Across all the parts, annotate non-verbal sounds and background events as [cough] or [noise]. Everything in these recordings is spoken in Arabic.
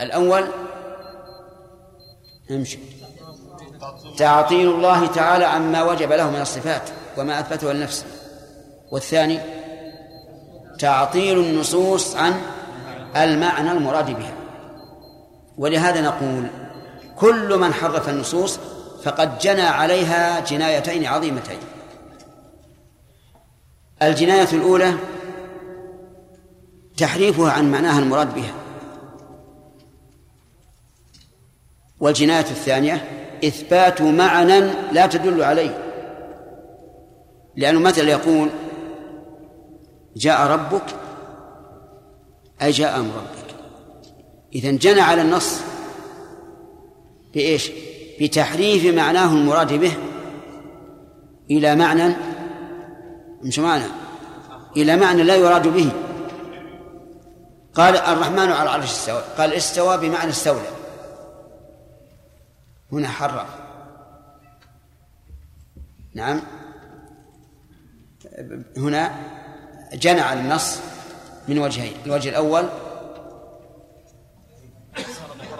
الأول امشي تعطيل الله تعالى عما وجب له من الصفات وما أثبته لنفسه والثاني تعطيل النصوص عن المعنى المراد بها. ولهذا نقول كل من حرف النصوص فقد جنى عليها جنايتين عظيمتين. الجناية الأولى تحريفها عن معناها المراد بها. والجناية الثانية إثبات معنى لا تدل عليه. لأنه مثلا يقول جاء ربك أي جاء أمر ربك. إذا جنى على النص بإيش؟ بتحريف معناه المراد به إلى معنى مش معنى إلى معنى لا يراد به. قال الرحمن على العرش استوى قال استوى بمعنى استولى. هنا حرف. نعم. هنا جنى على النص من وجهين الوجه الأول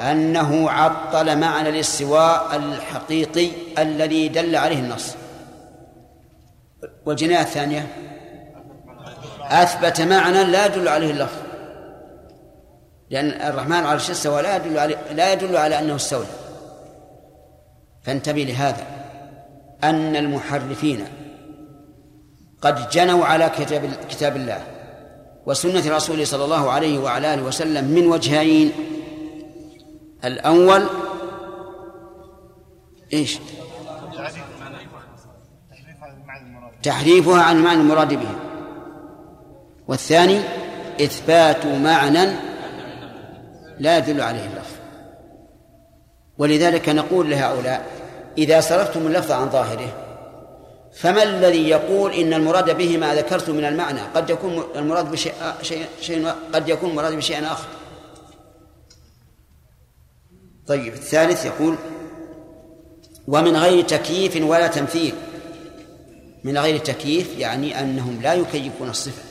أنه عطل معنى الاستواء الحقيقي الذي دل عليه النص. والجناية الثانية أثبت معنى لا يدل عليه اللفظ. لأن الرحمن على العرش استوى لا يدل على لا يدل على أنه استولى. فانتبه لهذا أن المحرفين قد جنوا على كتاب كتاب الله وسنة رسوله صلى الله عليه وعلى آله وسلم من وجهين. الأول إيش؟ تحريفها عن المعنى المراد به. والثاني إثبات معنى لا يدل عليه اللفظ. ولذلك نقول لهؤلاء إذا صرفتم اللفظ عن ظاهره. فما الذي يقول إن المراد به ما ذكرت من المعنى؟ قد يكون المراد بشيء شيء, شيء قد يكون المراد بشيء آخر. طيب الثالث يقول ومن غير تكييف ولا تمثيل. من غير تكييف يعني أنهم لا يكيفون الصفة.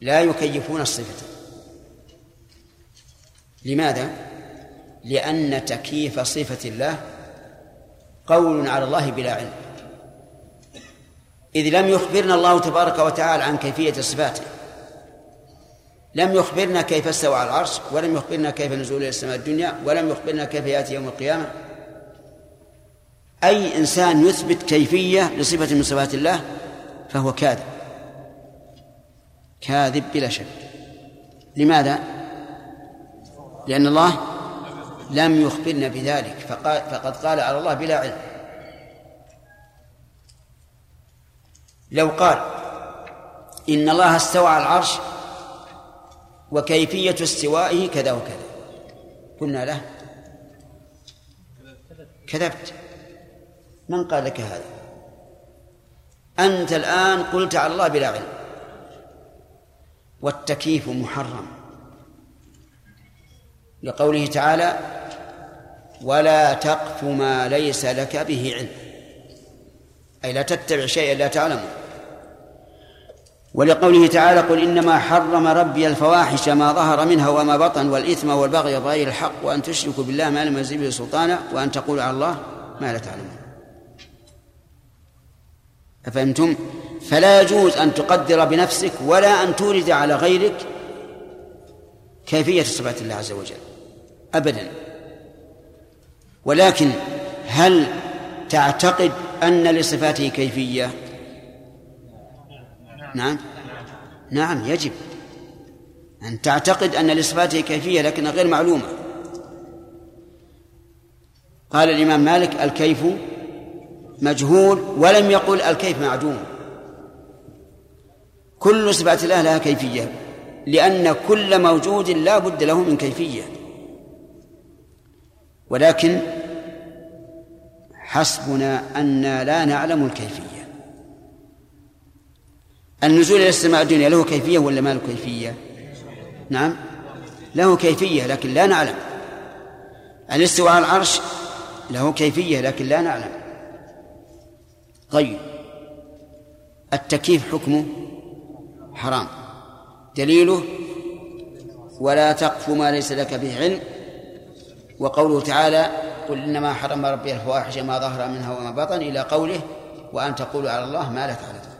لا يكيفون الصفة. لماذا؟ لأن تكييف صفة الله قول على الله بلا علم. إذ لم يخبرنا الله تبارك وتعالى عن كيفية صفاته. لم يخبرنا كيف استوى على العرش ولم يخبرنا كيف نزول إلى السماء الدنيا ولم يخبرنا كيف يأتي يوم القيامة. أي إنسان يثبت كيفية لصفة من صفات الله فهو كاذب. كاذب بلا شك. لماذا؟ لأن الله لم يخبرنا بذلك فقال فقد قال على الله بلا علم. لو قال إن الله استوى على العرش وكيفية استوائه كذا وكذا. قلنا له كذبت. من قال لك هذا؟ أنت الآن قلت على الله بلا علم. والتكييف محرم. لقوله تعالى ولا تقف ما ليس لك به علم. أي لا تتبع شيئا لا تعلمه. ولقوله تعالى قل إنما حرم ربي الفواحش ما ظهر منها وما بطن والإثم والبغي بغير الحق وأن تشركوا بالله ما لم ينزل به سلطانا وأن تقولوا على الله ما لا تعلمون. أفهمتم؟ فلا يجوز أن تقدر بنفسك ولا أن تورد على غيرك كيفية صفات الله عز وجل. أبدا. ولكن هل تعتقد أن لصفاته كيفية؟ نعم. نعم يجب أن تعتقد أن لصفاته كيفية لكنها غير معلومة. قال الإمام مالك الكيف مجهول ولم يقل الكيف معدوم. كل صفات الله لها كيفية لأن كل موجود لا بد له من كيفية. ولكن حسبنا أن لا نعلم الكيفية. النزول إلى السماء الدنيا له كيفية ولا ما له كيفية؟ نعم. له كيفية لكن لا نعلم. الاستواء على العرش له كيفية لكن لا نعلم. طيب. التكييف حكمه حرام. دليله ولا تقف ما ليس لك به علم. وقوله تعالى قل إنما حرم ربي الفواحش ما ظهر منها وما بطن إلى قوله وأن تقولوا على الله ما لا تعلمون.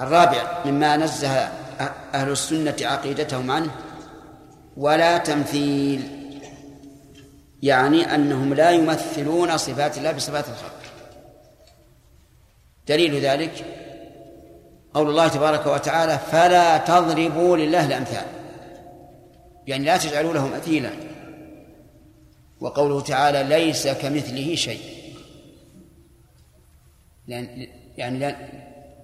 الرابع مما نزه أهل السنة عقيدتهم عنه ولا تمثيل يعني أنهم لا يمثلون صفات الله بصفات الخلق. دليل ذلك قول الله تبارك وتعالى فلا تضربوا لله الأمثال يعني لا تجعلوا له مثيلا وقوله تعالى ليس كمثله شيء. لأن يعني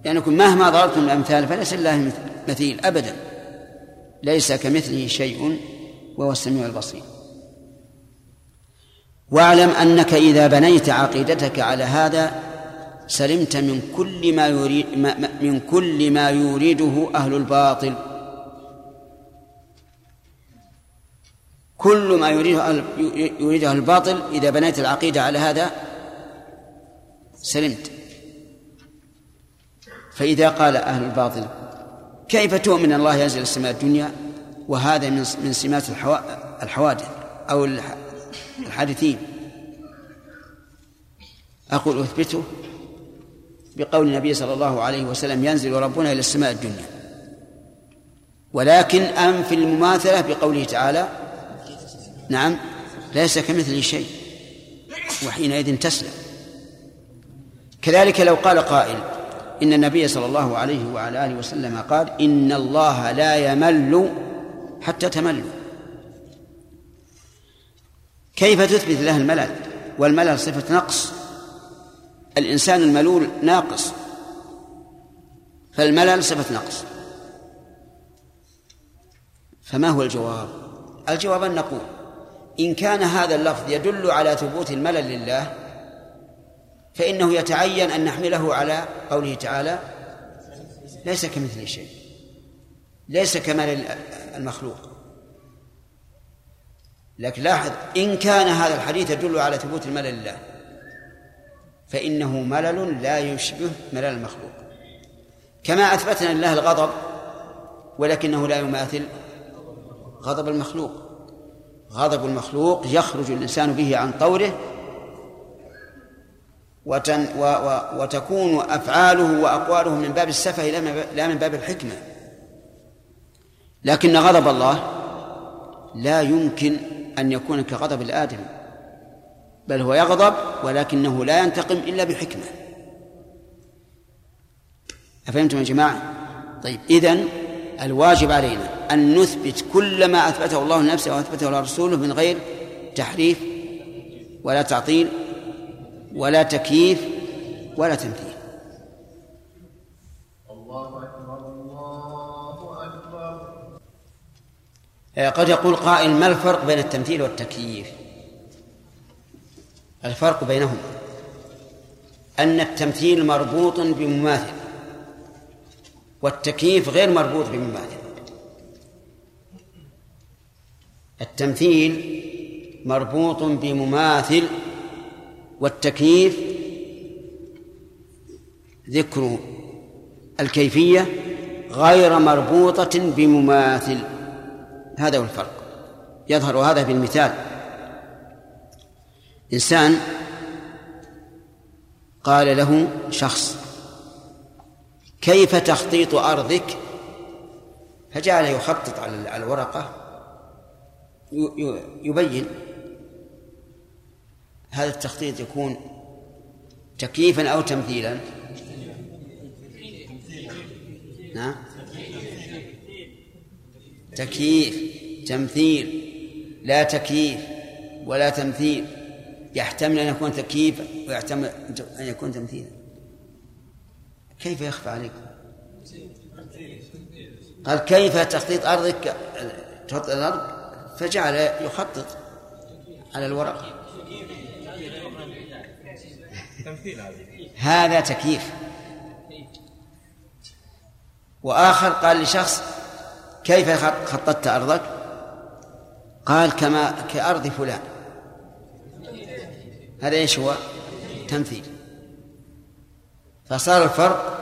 لأنكم مهما ضربتم الأمثال فليس لله مثيل أبدا. ليس كمثله شيء وهو السميع البصير. واعلم أنك إذا بنيت عقيدتك على هذا سلمت من كل ما يريد من كل ما يريده أهل الباطل. كل ما يريده يريده الباطل إذا بنيت العقيدة على هذا سلمت. فإذا قال أهل الباطل كيف تؤمن الله ينزل السماء الدنيا وهذا من من سمات الحوادث أو الحادثين؟ أقول أثبته بقول النبي صلى الله عليه وسلم ينزل ربنا إلى السماء الدنيا. ولكن أنفي المماثلة بقوله تعالى نعم ليس كمثله شيء وحينئذ تسلم. كذلك لو قال قائل إن النبي صلى الله عليه وعلى آله وسلم قال إن الله لا يمل حتى تملوا. كيف تثبت له الملل؟ والملل صفة نقص. الإنسان الملول ناقص فالملل صفة نقص. فما هو الجواب؟ الجواب أن نقول إن كان هذا اللفظ يدل على ثبوت الملل لله فإنه يتعين أن نحمله على قوله تعالى ليس كمثله شيء ليس كمال المخلوق. لكن لاحظ إن كان هذا الحديث يدل على ثبوت الملل لله فإنه ملل لا يشبه ملل المخلوق. كما أثبتنا لله الغضب ولكنه لا يماثل غضب المخلوق. غضب المخلوق يخرج الإنسان به عن طوره وتن و و وتكون أفعاله وأقواله من باب السفه لا من باب الحكمة لكن غضب الله لا يمكن أن يكون كغضب الآدم بل هو يغضب ولكنه لا ينتقم إلا بحكمة أفهمتم يا جماعة؟ طيب إذن الواجب علينا أن نثبت كل ما أثبته الله لنفسه وأثبته لرسوله من غير تحريف ولا تعطيل ولا تكييف ولا تمثيل الله أكبر الله أكبر. قد يقول قائل ما الفرق بين التمثيل والتكييف؟ الفرق بينهما. أن التمثيل مربوط بمماثل والتكييف غير مربوط بمماثل. التمثيل مربوط بمماثل والتكييف ذكر الكيفية غير مربوطة بمماثل. هذا هو الفرق. يظهر هذا بالمثال إنسان قال له شخص كيف تخطيط أرضك؟ فجعل يخطط على الورقة. يبين هذا التخطيط يكون تكييفا أو تمثيلا. نعم تكييف تمثيل لا تكييف ولا تمثيل. يحتمل أن يكون تكييف ويحتمل أن يكون تمثيلا. كيف يخفى عليكم قال كيف تخطيط أرضك؟ تحط الأرض؟ فجعل يخطط على الورق. هذا. تكييف. وآخر قال لشخص كيف خططت أرضك؟ قال كما كأرض فلان. هذا إيش هو؟ تمثيل. فصار الفرق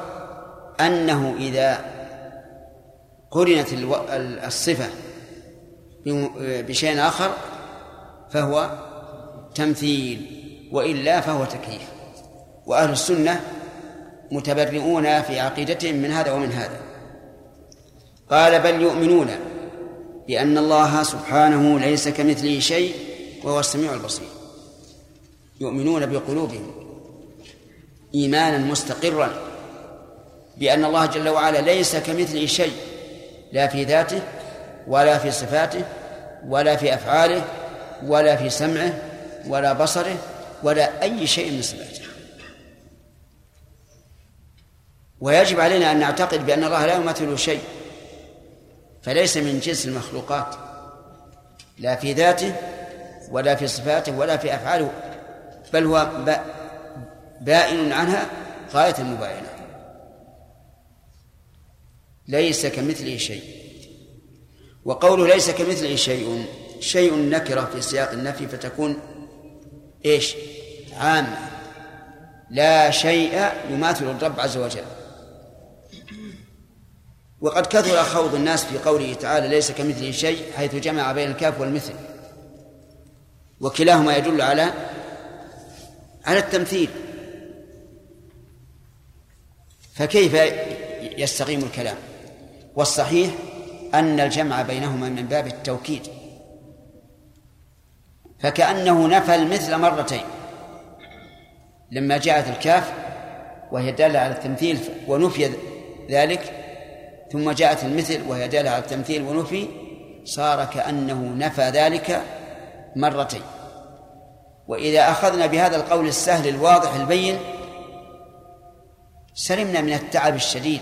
أنه إذا قرنت الصفة بشيء آخر فهو تمثيل وإلا فهو تكييف. وأهل السنة متبرئون في عقيدتهم من هذا ومن هذا. قال بل يؤمنون بأن الله سبحانه ليس كمثله شيء وهو السميع البصير. يؤمنون بقلوبهم إيمانا مستقرا بأن الله جل وعلا ليس كمثله شيء لا في ذاته ولا في صفاته ولا في أفعاله ولا في سمعه ولا بصره ولا أي شيء من صفاته. ويجب علينا أن نعتقد بأن الله لا يمثل شيء فليس من جنس المخلوقات لا في ذاته ولا في صفاته ولا في أفعاله بل هو بائن عنها غاية المباينة. ليس كمثله شيء. وقوله ليس كمثله شيء شيء نكرة في سياق النفي فتكون إيش؟ عامة. لا شيء يماثل الرب عز وجل. وقد كثر خوض الناس في قوله تعالى ليس كمثله شيء حيث جمع بين الكاف والمثل. وكلاهما يدل على على التمثيل. فكيف يستقيم الكلام؟ والصحيح أن الجمع بينهما من باب التوكيد. فكأنه نفى المثل مرتين. لما جاءت الكاف وهي دالة على التمثيل ونفي ذلك ثم جاءت المثل وهي دالة على التمثيل ونفي صار كأنه نفى ذلك مرتين. وإذا أخذنا بهذا القول السهل الواضح البين سلمنا من التعب الشديد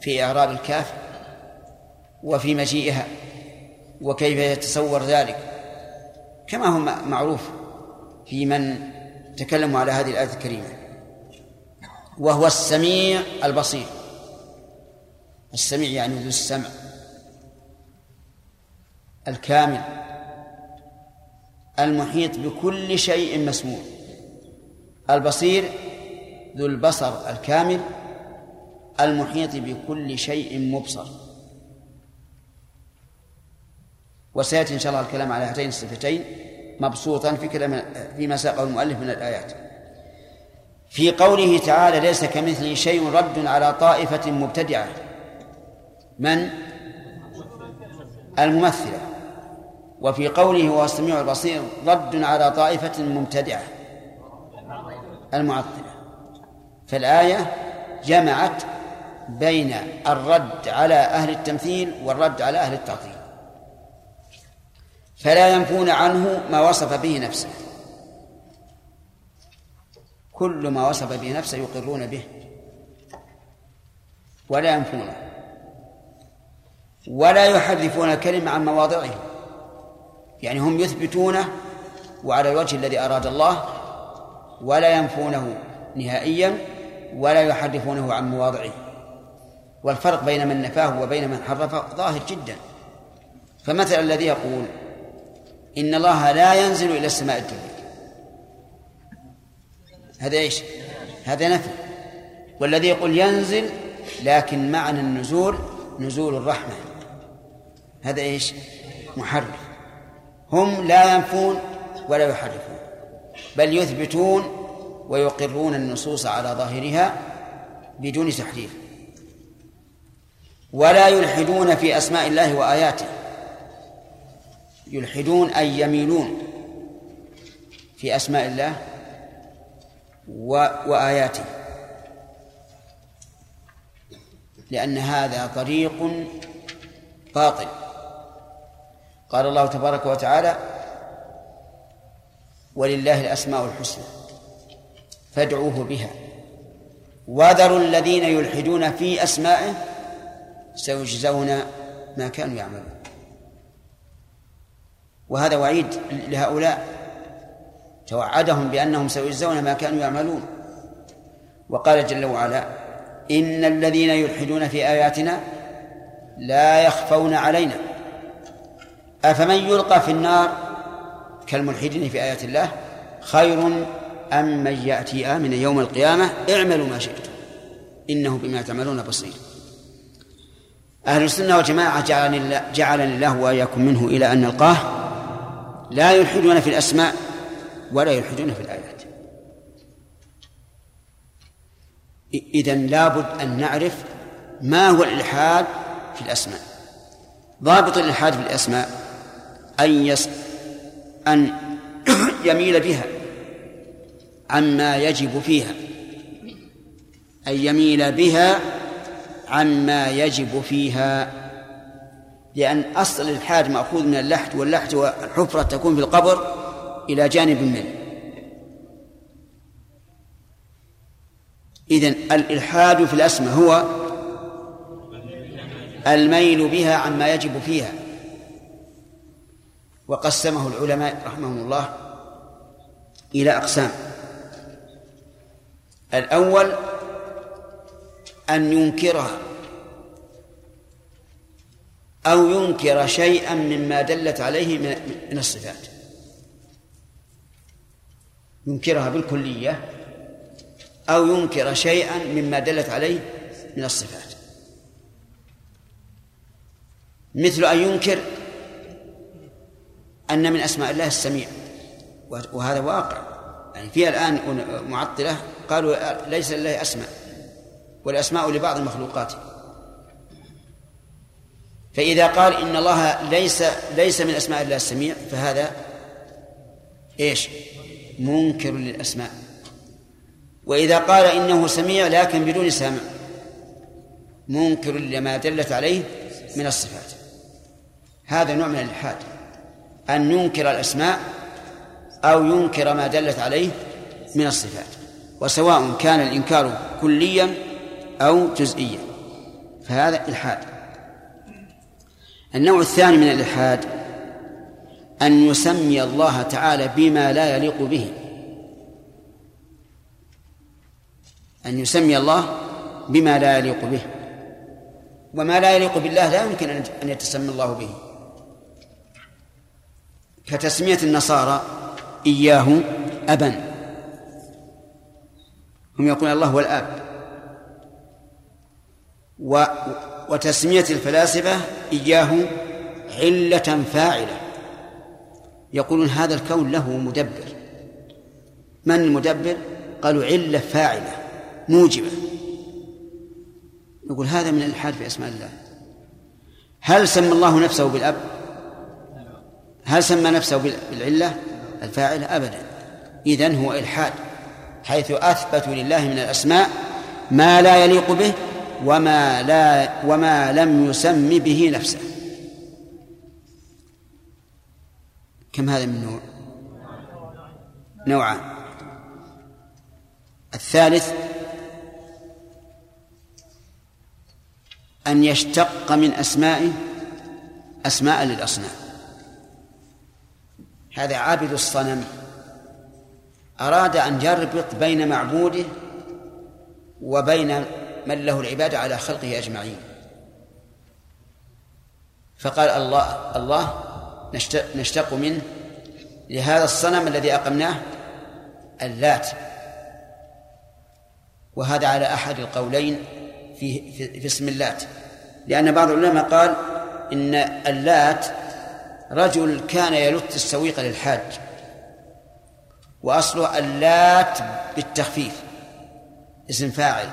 في إعراب الكاف وفي مجيئها وكيف يتصور ذلك؟ كما هو معروف في من تكلموا على هذه الآية الكريمة وهو السميع البصير. السميع يعني ذو السمع الكامل المحيط بكل شيء مسموع. البصير ذو البصر الكامل المحيط بكل شيء مبصر. وسيأتي إن شاء الله الكلام على هاتين الصفتين مبسوطا في كلام فيما ساقه المؤلف من الآيات. في قوله تعالى ليس كمثله شيء رد على طائفة مبتدعة. من؟ الممثلة. وفي قوله هو السميع البصير رد على طائفة مبتدعة. المعطلة. فالآية جمعت بين الرد على أهل التمثيل والرد على أهل التعطيل. فلا ينفون عنه ما وصف به نفسه. كل ما وصف به نفسه يقرون به. ولا ينفونه. ولا يحرفون الكلمة عن مواضعه. يعني هم يثبتونه وعلى الوجه الذي أراد الله ولا ينفونه نهائيا ولا يحرفونه عن مواضعه. والفرق بين من نفاه وبين من حرفه ظاهر جدا. فمثل الذي يقول إن الله لا ينزل إلى السماء الدنيا. هذا إيش؟ هذا نفي. والذي يقول ينزل لكن معنى النزول نزول الرحمة. هذا إيش؟ محرف هم لا ينفون ولا يحرفون بل يثبتون ويقرون النصوص على ظاهرها بدون تحريف. ولا يلحدون في أسماء الله وآياته. يلحدون أي يميلون في أسماء الله وآياته. لأن هذا طريق باطل. قال الله تبارك وتعالى ولله الأسماء الحسنى فادعوه بها. وذروا الذين يلحدون في أسمائه سيجزون ما كانوا يعملون. وهذا وعيد لهؤلاء. توعدهم بأنهم سيجزون ما كانوا يعملون. وقال جل وعلا إن الذين يلحدون في آياتنا لا يخفون علينا. أفمن يلقى في النار كالملحدين في آيات الله؟ خير أم من يأتي آمنا يوم القيامة؟ اعملوا ما شئتم. إنه بما تعملون بصير. أهل السنة والجماعة جعلني الله, جعلني الله وإياكم منه إلى أن نلقاه. لا يلحدون في الأسماء ولا يلحدون في الآيات. إذا لابد أن نعرف ما هو الإلحاد في الأسماء. ضابط الإلحاد في الأسماء أن يس أن [coughs] يميل بها عما يجب فيها. أن يميل بها عما يجب فيها. لأن أصل الإلحاد مأخوذ من اللحد واللحد والحفرة تكون في القبر إلى جانب منه إذن الإلحاد في الأسماء هو الميل بها عما يجب فيها. وقسمه العلماء رحمهم الله إلى أقسام. الأول أن ينكرها. أو ينكر شيئا مما دلت عليه من الصفات. ينكرها بالكلية أو ينكر شيئا مما دلت عليه من الصفات. مثل أن ينكر أن من أسماء الله السميع. وهذا واقع. يعني في الآن معطلة. قالوا ليس لله أسماء والأسماء لبعض المخلوقات. فإذا قال إن الله ليس ليس من أسماء الله السميع فهذا إيش؟ منكر للأسماء. وإذا قال إنه سميع لكن بدون سمع منكر لما دلت عليه من الصفات. هذا نوع من الإلحاد. أن ينكر الأسماء أو ينكر ما دلت عليه من الصفات. وسواء كان الإنكار كليا أو جزئيا. فهذا إلحاد. النوع الثاني من الإلحاد أن يسمي الله تعالى بما لا يليق به. أن يسمي الله بما لا يليق به. وما لا يليق بالله لا يمكن أن يتسمى الله به. كتسمية النصارى إياه أبا. هم يقولون الله هو الآب. و وتسمية الفلاسفة إياه علة فاعلة. يقولون هذا الكون له مدبر. من المدبر؟ قالوا علة فاعلة موجبة. يقول هذا من الإلحاد في أسماء الله. هل سمى الله نفسه بالأب؟ هل سمى نفسه بالعلة؟ الفاعلة أبدا. إذن هو إلحاد حيث أثبتوا لله من الأسماء ما لا يليق به وما لا وما لم يسم به نفسه. كم هذا من نوع؟ نوعان. الثالث أن يشتق من أسمائه أسماء للأصنام. هذا عابد الصنم. أراد أن يربط بين معبوده وبين من له العبادة على خلقه أجمعين. فقال الله الله نشتق منه لهذا الصنم الذي أقمناه اللات. وهذا على أحد القولين في, في, في اسم اللات. لأن بعض العلماء قال إن اللات رجل كان يلت السويق للحاج وأصله اللات بالتخفيف اسم فاعل.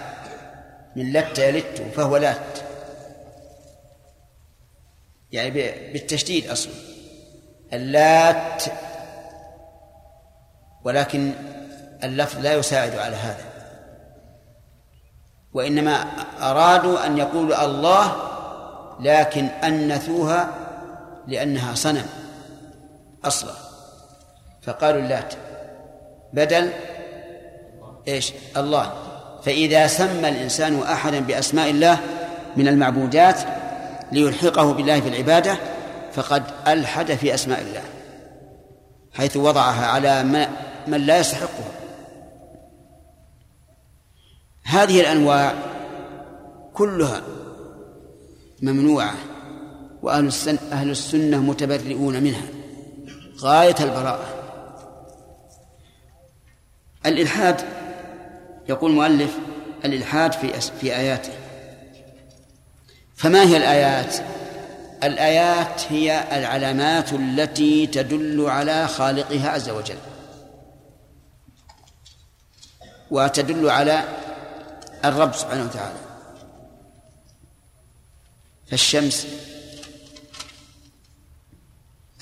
من لت يلت فهو لات. يعني بالتشديد أصله اللات ولكن اللفظ لا يساعد على هذا. وإنما أرادوا أن يقولوا الله لكن أنثوها لأنها صنم أصلا. فقالوا اللات. بدل إيش؟ الله. فإذا سمى الإنسان أحدا بأسماء الله من المعبودات ليلحقه بالله في العبادة فقد ألحد في أسماء الله حيث وضعها على من لا يستحقها هذه الأنواع كلها ممنوعة وأهل السنة, أهل السنة متبرئون منها غاية البراءة. الإلحاد يقول المؤلف الإلحاد في في آياته. فما هي الآيات؟ الآيات هي العلامات التي تدل على خالقها عز وجل. وتدل على الرب سبحانه وتعالى. فالشمس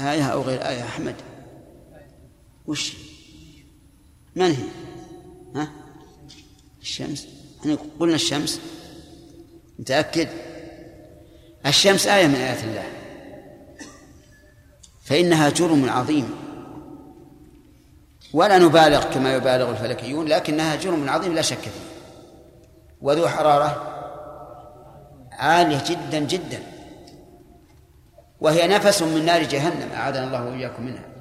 آية أو غير آية أحمد؟ وش؟ من هي؟ ها؟ الشمس. إحنا قلنا الشمس. متأكد؟ الشمس آية من آيات الله. فإنها جرم عظيم. ولا نبالغ كما يبالغ الفلكيون لكنها جرم عظيم لا شك فيه. وذو حرارة عالية جدا جدا. وهي نفس من نار جهنم أعاذنا الله وإياكم منها.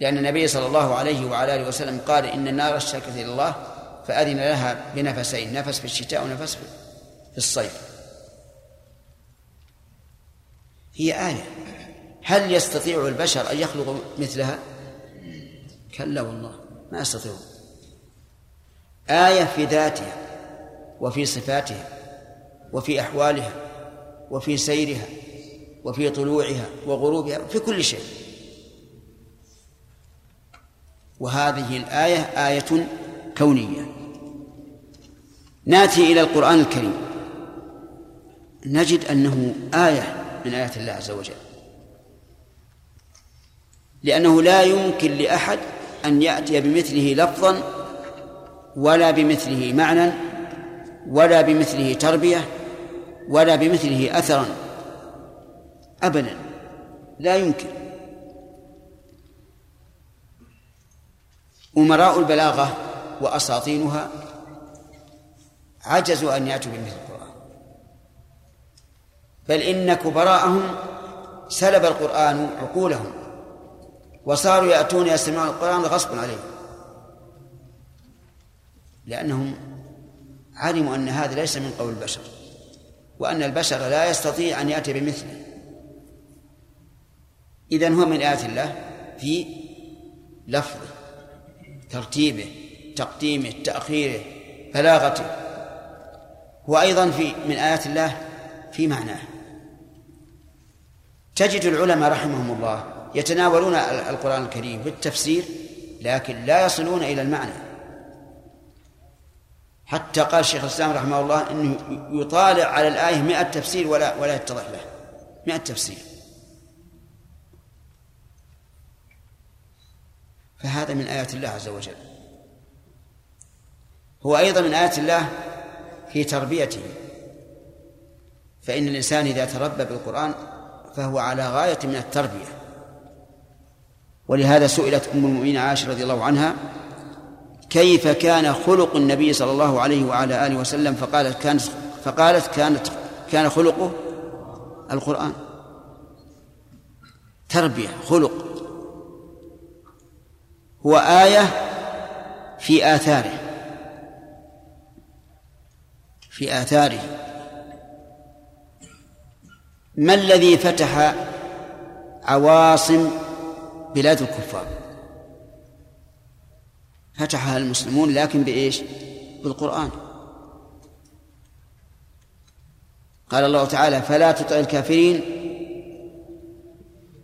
لأن النبي صلى الله عليه وعلى آله وسلم قال إن النار اشتكت إلى الله فأذن لها بنفسين نفس في الشتاء ونفس في الصيف. هي آية. هل يستطيع البشر أن يخلقوا مثلها؟ كلا والله ما يستطيعون. آية في ذاتها وفي صفاتها وفي أحوالها وفي سيرها وفي طلوعها وغروبها في كل شيء. وهذه الآية آية كونية. ناتي إلى القرآن الكريم. نجد أنه آية من آيات الله عز وجل. لأنه لا يمكن لأحد أن يأتي بمثله لفظا ولا بمثله معنى ولا بمثله تربية ولا بمثله أثرا. أبدا. لا يمكن. أمراء البلاغة وأساطينها عجزوا أن يأتوا بمثل القرآن. بل إن كبراءهم سلب القرآن عقولهم وصاروا يأتون يستمعون القرآن غصبا عليهم. لأنهم علموا أن هذا ليس من قول البشر وأن البشر لا يستطيع أن يأتي بمثله. إذن هو من آيات الله في لفظه. ترتيبه تقديمه تأخيره بلاغته. هو أيضا في من آيات الله في معناه. تجد العلماء رحمهم الله يتناولون القرآن الكريم بالتفسير لكن لا يصلون إلى المعنى. حتى قال الشيخ الإسلام رحمه الله أنه يطالع على الآية مئة تفسير ولا ولا يتضح له. مئة تفسير. فهذا من آيات الله عز وجل. هو أيضا من آيات الله في تربيته. فإن الإنسان إذا تربى بالقرآن فهو على غاية من التربية. ولهذا سئلت أم المؤمنين عائشة رضي الله عنها كيف كان خلق النبي صلى الله عليه وعلى آله وسلم؟ فقالت كانت فقالت كانت كان خلقه القرآن. تربية خلق. هو آية في آثاره. في آثاره. ما الذي فتح عواصم بلاد الكفار؟ فتحها المسلمون لكن بإيش؟ بالقرآن. قال الله تعالى فلا تطع الكافرين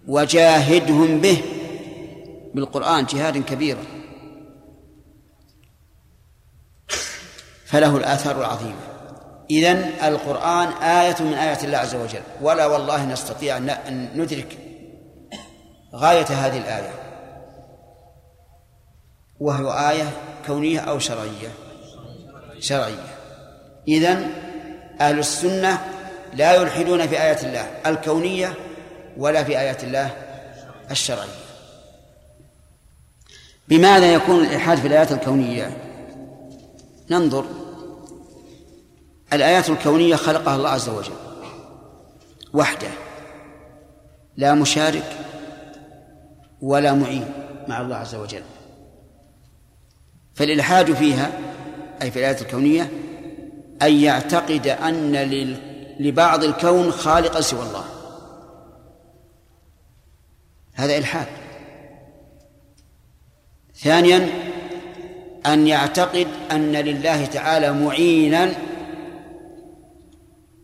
وجاهدهم به بالقرآن جهادا كبيرا. فله الآثار العظيمة. إذن القرآن آية من آيات الله عز وجل. ولا والله نستطيع أن ندرك غاية هذه الآية. وهي آية كونية أو شرعية. شرعية. إذن أهل السنة لا يلحدون في آيات الله الكونية ولا في آيات الله الشرعية. بماذا يكون الإلحاد في الآيات الكونية؟ ننظر. الآيات الكونية خلقها الله عز وجل. وحده. لا مشارك ولا معين مع الله عز وجل. فالإلحاد فيها أي في الآيات الكونية أن يعتقد أن لبعض الكون خالقا سوى الله. هذا إلحاد. ثانيا أن يعتقد أن لله تعالى معينا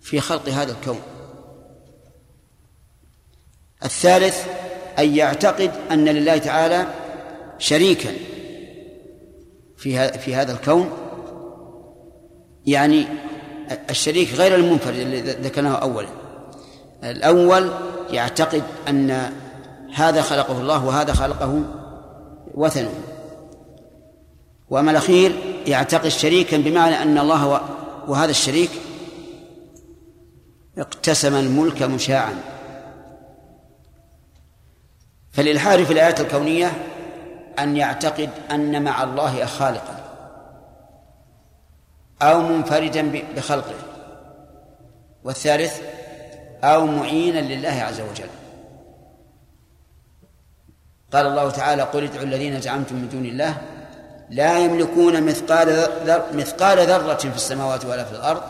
في خلق هذا الكون. الثالث أن يعتقد أن لله تعالى شريكا في في هذا الكون. يعني الشريك غير المنفرد الذي ذكرناه أولا. الأول يعتقد أن هذا خلقه الله وهذا خلقه وثنه. وأما الأخير يعتقد شريكا بمعنى أن الله وهذا الشريك اقتسم الملك مشاعا. فالإلحاد في الآيات الكونية أن يعتقد أن مع الله خالقا أو منفردا بخلقه. والثالث أو معينا لله عز وجل. قال الله تعالى قل ادعوا الذين زعمتم من دون الله لا يملكون مثقال مثقال ذرة في السماوات ولا في الأرض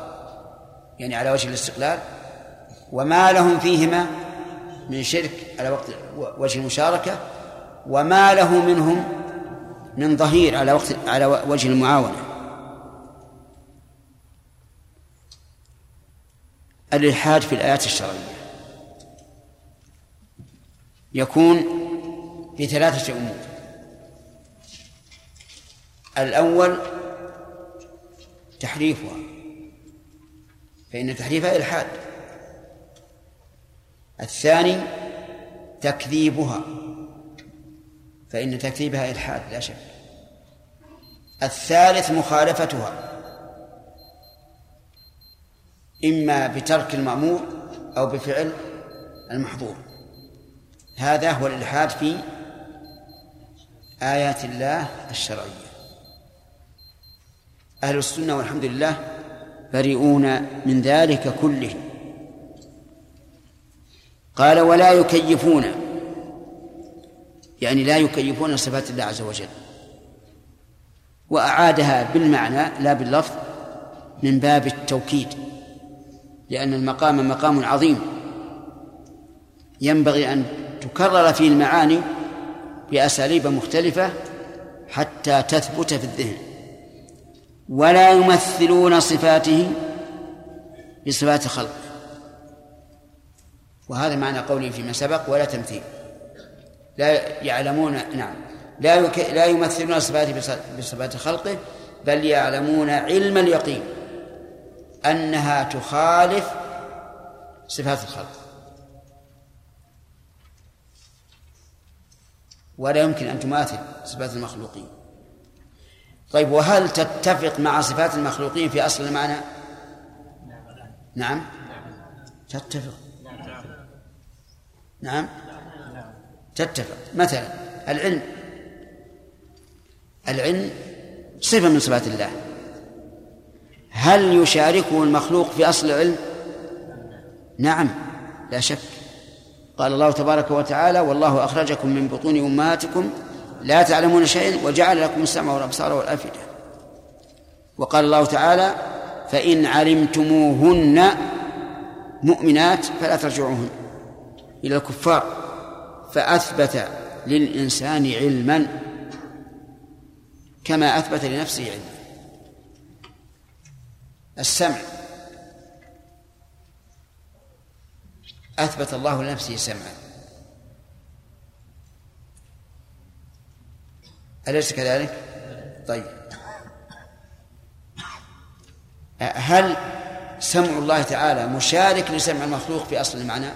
يعني على وجه الاستقلال وما لهم فيهما من شرك على وقت وجه المشاركة وما له منهم من ظهير على وقت على وجه المعاونة. الإلحاد في الآيات الشرعية. يكون بثلاثة أمور. الأول تحريفها فإن تحريفها إلحاد. الثاني تكذيبها فإن تكذيبها إلحاد لا شك. الثالث مخالفتها إما بترك المأمور أو بفعل المحظور. هذا هو الإلحاد في آيات الله الشرعية. أهل السنة والحمد لله بريئون من ذلك كله. قال ولا يكيفون. يعني لا يكيفون صفات الله عز وجل. وأعادها بالمعنى لا باللفظ من باب التوكيد لأن المقام مقام عظيم. ينبغي أن تكرر فيه المعاني بأساليب مختلفة حتى تثبت في الذهن. ولا يمثلون صفاته بصفات خلق وهذا معنى قوله فيما سبق ولا تمثيل. لا يعلمون نعم لا. لا يمثلون صفاته بصفات خلقه بل يعلمون علم اليقين أنها تخالف صفات الخلق. ولا يمكن أن تماثل صفات المخلوقين. طيب وهل تتفق مع صفات المخلوقين في أصل المعنى؟ نعم. تتفق. نعم. تتفق. مثلا العلم العلم صفة من صفات الله. هل يشاركه المخلوق في أصل العلم؟ نعم لا شك. قال الله تبارك وتعالى والله أخرجكم من بطون أمهاتكم لا تعلمون شيئا وجعل لكم السمع والأبصار والأفئدة. وقال الله تعالى فإن علمتموهن مؤمنات فلا ترجعوهن إلى الكفار. فأثبت للإنسان علما كما أثبت لنفسه علما. السمع. أثبت الله لنفسه سمعا. أليس كذلك؟ طيب. هل سمع الله تعالى مشارك لسمع المخلوق في أصل المعنى؟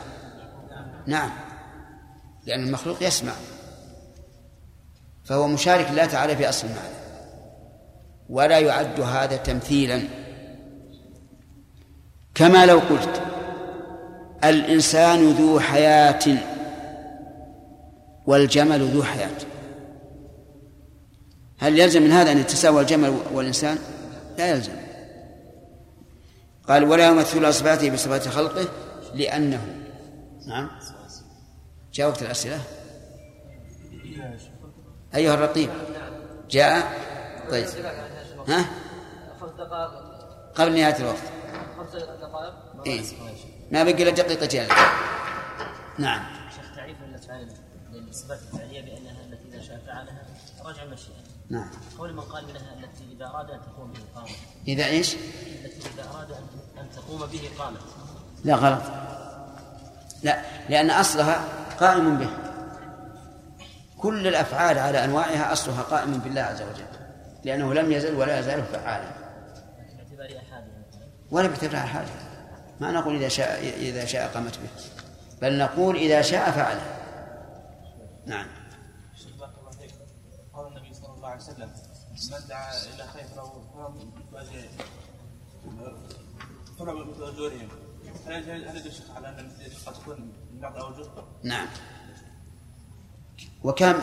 نعم. لأن المخلوق يسمع. فهو مشارك لله تعالى في أصل المعنى. ولا يعد هذا تمثيلا. كما لو قلت الإنسان ذو حياة والجمل ذو حياة. هل يلزم من هذا أن يتساوى الجمل والإنسان؟ لا يلزم. قال ولا يمثل صفاته بصفات خلقه لأنه نعم. جاوبت الأسئلة؟ أيها الرقيب. جاء؟ طيب. ها؟ قبل نهاية الوقت. إيه؟ ما بقي إلا دقيقتين نعم. شيخ تعريف للافعال للصفات الفعلية بأنها التي إذا شاء فعلها رجع المشيئه نعم. قول من قال منها التي إذا أراد أن تقوم به قامت. إذا إيش؟ التي إذا أراد أن تقوم به قامت. لا غلط. لا لأن أصلها قائم به. كل الأفعال على أنواعها أصلها قائم بالله عز وجل. لأنه لم يزل ولا يزال فعالا. ولا باعتبار حاجة ما نقول إذا شاء إذا شاء قامت به. بل نقول إذا شاء فعله نعم قال النبي صلى الله عليه وسلم. من دعا إلى خير طلب مثل أجورهم هل يدل على أن قد تكون من بعض أوجه؟ نعم. وكم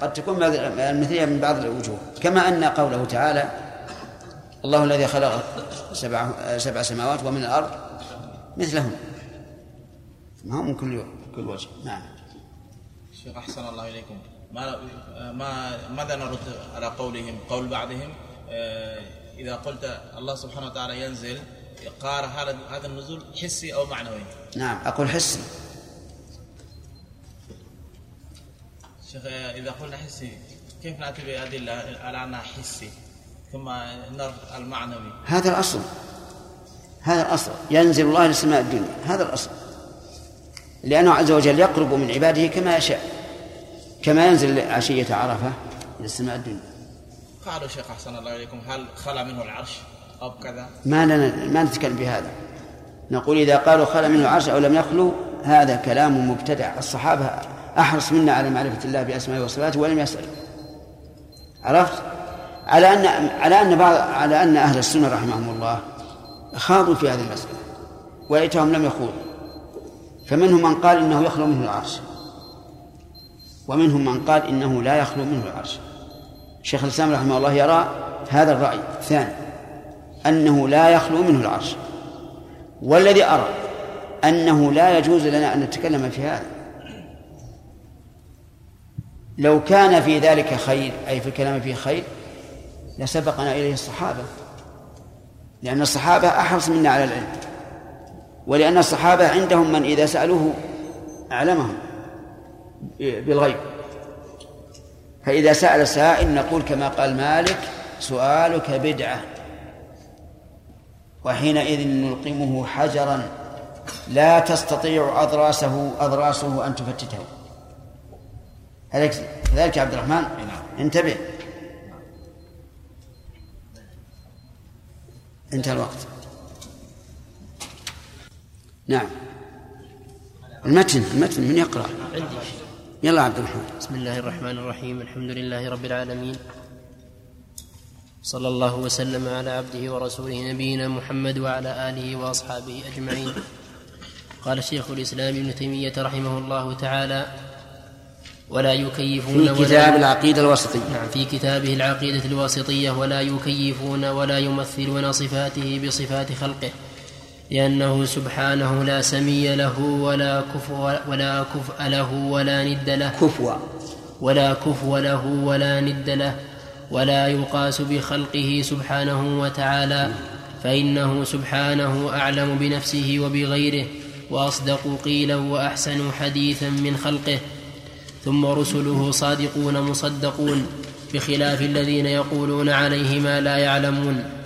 قد تكون المثلية من بعض الوجوه. كما أن قوله تعالى الله الذي خلق سبع سبع سماوات ومن الأرض مثلهم. ما هو من كل كل وجه. نعم. شيخ أحسن الله إليكم. ما ما ماذا نرد على قولهم قول بعضهم. آه، إذا قلت الله سبحانه وتعالى ينزل قال هذا هذا النزول حسي أو معنوي؟ نعم أقول حسي. شيخ إذا قلنا حسي كيف نأتي بأدلة على أنها حسي ثم النار المعنوي؟ هذا الأصل. هذا الأصل. ينزل الله إلى السماء الدنيا. هذا الأصل. لأنه عز وجل يقرب من عباده كما يشاء. كما ينزل عشية عرفة إلى السماء الدنيا قالوا شيخ أحسن الله إليكم هل خلى منه العرش أو كذا؟ ما لنا ما نتكلم بهذا نقول إذا قالوا خلى منه العرش أو لم يخلو هذا كلام مبتدع. الصحابة أحرص منا على معرفة الله بأسمائه وصفاته ولم يسأل. عرفت؟ على أن على أن بعض على أن أهل السنة رحمهم الله خاضوا في هذه المسألة وليتهم لم يخوضوا. فمنهم من قال إنه يخلو منه العرش. ومنهم من قال إنه لا يخلو منه العرش. شيخ الإسلام رحمه الله يرى هذا الرأي. الثاني أنه لا يخلو منه العرش. والذي أرى أنه لا يجوز لنا أن نتكلم في هذا. لو كان في ذلك خير أي في الكلام فيه خير لسبقنا إليه الصحابة. لأن الصحابة أحرص منا على العلم. ولأن الصحابة عندهم من إذا سألوه أعلمهم. بالغيب. فإذا سأل سائل نقول كما قال مالك سؤالك بدعة. وحينئذ نلقمه حجرا لا تستطيع أضراسه أضراسه أن تفتته. كذلك عبد الرحمن؟ نعم. انتبه. انتهى الوقت. نعم. المتن المتن من يقرأ. عندي يلا عبد الرحمن. بسم الله الرحمن الرحيم. الحمد لله رب العالمين. صلى الله وسلم على عبده ورسوله نبينا محمد وعلى آله وأصحابه أجمعين. قال شيخ الإسلام ابن تيمية رحمه الله تعالى ولا يكيفون في كتاب العقيدة الواسطية. نعم في كتابه العقيدة الواسطية ولا يكيفون ولا يمثلون صفاته بصفات خلقه. لأنه سبحانه لا سمي له ولا كفو ولا كفء له ولا ند له. كفوا ولا كفو له ولا ند له. ولا يقاس بخلقه سبحانه وتعالى. فإنه سبحانه أعلم بنفسه وبغيره. وأصدق قيلا وأحسن حديثا من خلقه. ثم رسله صادقون مصدقون. بخلاف الذين يقولون عليه ما لا يعلمون.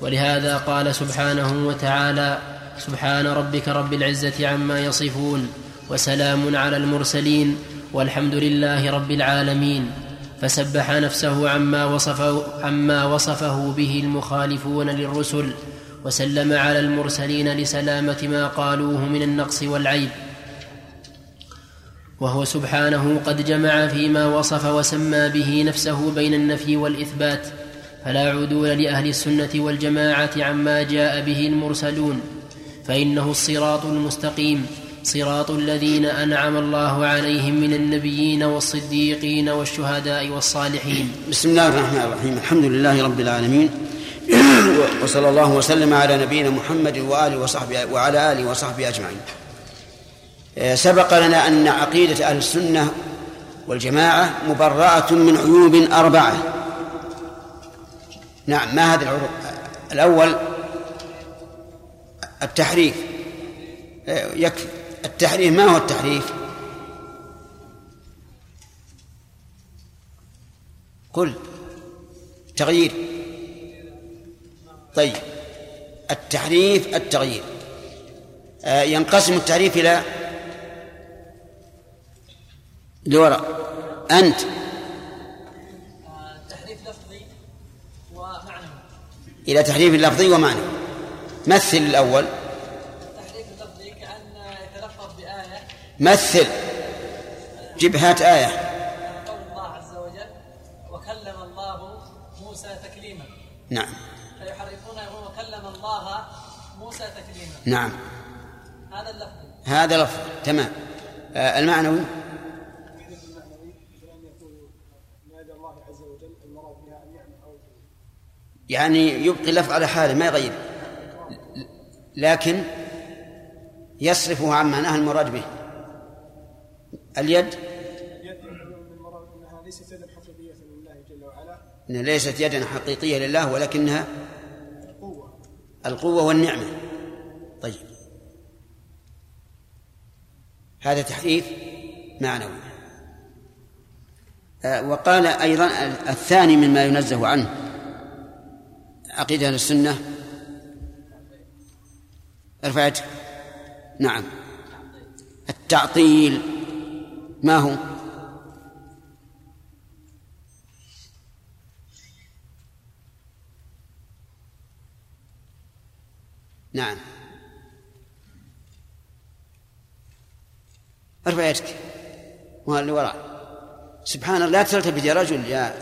ولهذا قال سبحانه وتعالى سبحان ربك رب العزة عما يصفون وسلام على المرسلين والحمد لله رب العالمين. فسبح نفسه عما وصفه, عما وصفه به المخالفون للرسل وسلم على المرسلين لسلامة ما قالوه من النقص والعيب. وهو سبحانه قد جمع فيما وصف وسمى به نفسه بين النفي والإثبات فلا عدول لأهل السنة والجماعة عما جاء به المرسلون فإنه الصراط المستقيم صراط الذين أنعم الله عليهم من النبيين والصديقين والشهداء والصالحين. بسم الله الرحمن الرحيم الحمد لله رب العالمين [clears throat] وصلى الله وسلم على نبينا محمد وآله وصحبه وعلى آله وصحبه أجمعين. آه، سبق لنا أن عقيدة أهل السنة والجماعة مبرأة من عيوب أربعة. نعم ما هذه العيوب الأول التحريف. يكفي. التحريف ما هو التحريف؟ قل. تغيير. طيب. التحريف التغيير. آه ينقسم التعريف إلى لوراء أنت تحريف لفظي ومعنوي إلى تحريف لفظي ومعنوي مثل الأول. تحريف اللفظي كأن يتلفظ بآية مثل. جيب هات آية. قول الله عز وجل وكلم الله موسى تكليما نعم. فيحرفون يقول وكلم الله موسى تكليما نعم. هذا اللفظ. هذا لفظ تمام. آه المعنوي. يعني يبقي اللفظ على حاله ما يغير. لكن يصرفه عن معناه المراد به. اليد؟ ليست يدا حقيقية لله جل وعلا ليست يدا حقيقية لله ولكنها قوة القوة والنعمة. طيب. هذا تحريف معنوي. آه، وقال أيضا الثاني مما ينزه عنه. عقيدة أهل السنة. ارفع نعم. التعطيل. ما هو؟ نعم. ارفع يدك اللي وراء. سبحان الله لا تلتفت يا رجل يا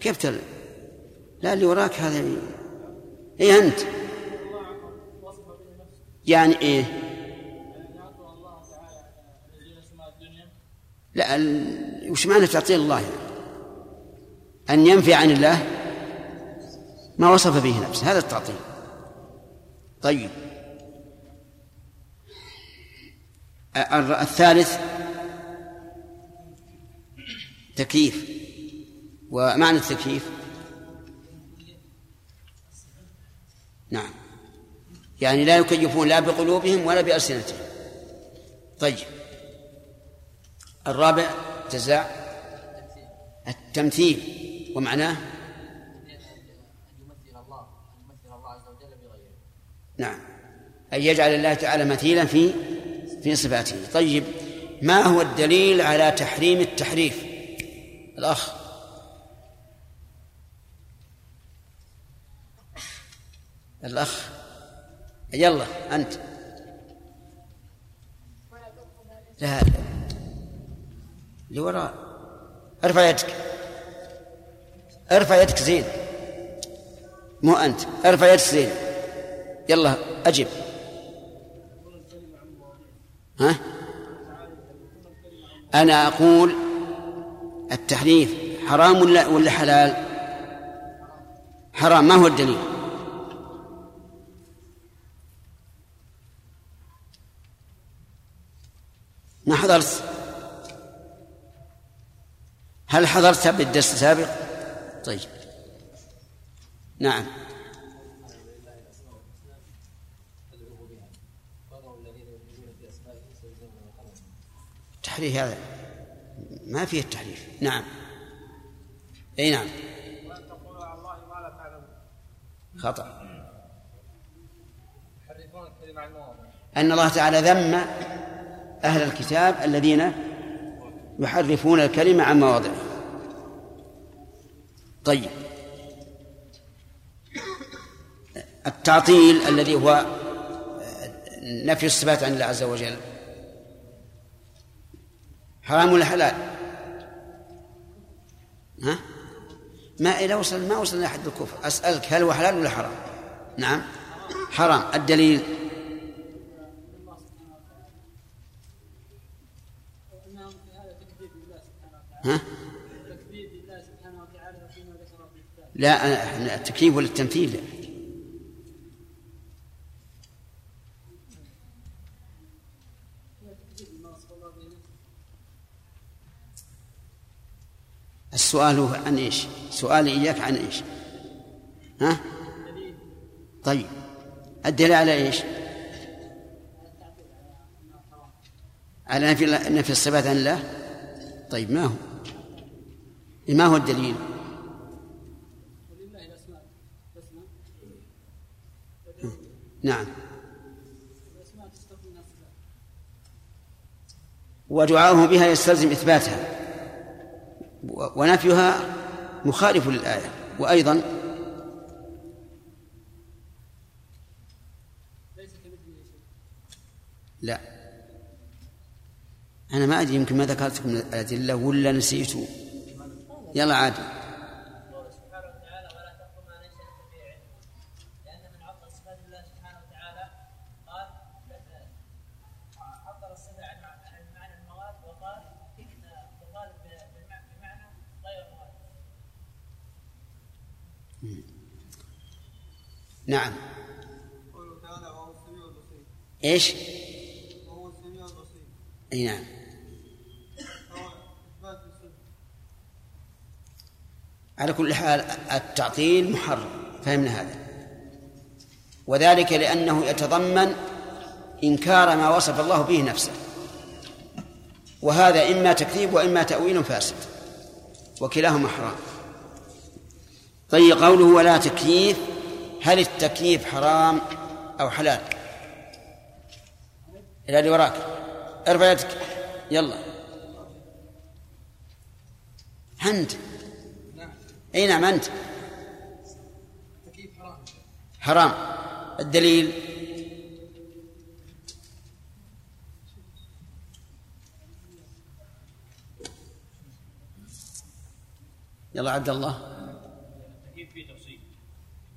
كيف تل لا اللي وراك هذا. إيه أنت؟ يعني إيه؟ لا وش معنى تعطيل الله؟ يعني؟ أن ينفي عن الله ما وصف به نفسه. هذا التعطيل. طيب. الثالث تكييف. ومعنى التكييف؟ نعم. يعني لا يكيفون لا بقلوبهم ولا بألسنتهم. طيب. الرابع جزاء. التمثيل. ومعناه؟ نعم. أن يجعل الله تعالى مثيلا في في صفاته. طيب. ما هو الدليل على تحريم التحريف؟ الأخ. الأخ. يلا أنت. لا لوراء ارفع يدك. ارفع يدك زين. مو أنت. ارفع يدك زين. يلا أجب ها؟ أنا أقول التحريف حرام ولا ولا حلال؟ حرام. ما هو الدليل؟ ما حضرت؟ هل حضرت بالدرس السابق؟ طيب. نعم. تحريف هذا. ما فيه التحريف. نعم. أي نعم. خطأ. أن الله تعالى ذم أهل الكتاب الذين يحرفون الكلمة عن مواضعه. طيب. التعطيل الذي هو نفي الصفات عن الله عز وجل. حرام ولا حلال؟ ها؟ ما إلى وصل ما وصلنا لحد الكفر. أسألك هل هو حلال ولا حرام؟ نعم. حرام. الدليل انهم في هذا تكذيب لله سبحانه وتعالى ها؟ تكذيب لله سبحانه وتعالى فيما ذكر في الكتاب لا التكييف ولا التمثيل. السؤال هو عن إيش؟ سؤالي إياك عن إيش؟ ها؟ طيب الدليل على إيش؟ على نفي نفي الصفات عن الله؟ طيب ما هو؟ إيه، ما هو الدليل؟ نعم. ودعاؤه بها يستلزم إثباتها. ونفيها مخالف للآية. وأيضا لا. أنا ما أدري يمكن ما ذكرتكم من الأدلة ولا نسيتوا يلا عادي قوله سبحانه وتعالى ولا تقف ما ليس لك به علم لأن من عطل صفات الله سبحانه وتعالى قال عطل الصفة عن عن معنى المواد وقال إن تخالف بمعنى بمعنى غير مواد نعم قوله تعالى وهو السميع البصير إيش؟ وهو السميع البصير اي نعم فهو اثبات الصدق على كل حال التعطيل محرم فهمنا هذا. وذلك لأنه يتضمن إنكار ما وصف الله به نفسه. وهذا إما تكذيب وإما تأويل فاسد وكلاهما حرام. طيب قوله ولا تكييف هل التكييف حرام أو حلال؟ إلى اللي وراك. ارفع يدك. يلا. أنت أي نعم أنت. التكييف حرام. حرام الدليل؟ يلا عبد الله. التكييف فيه تفصيل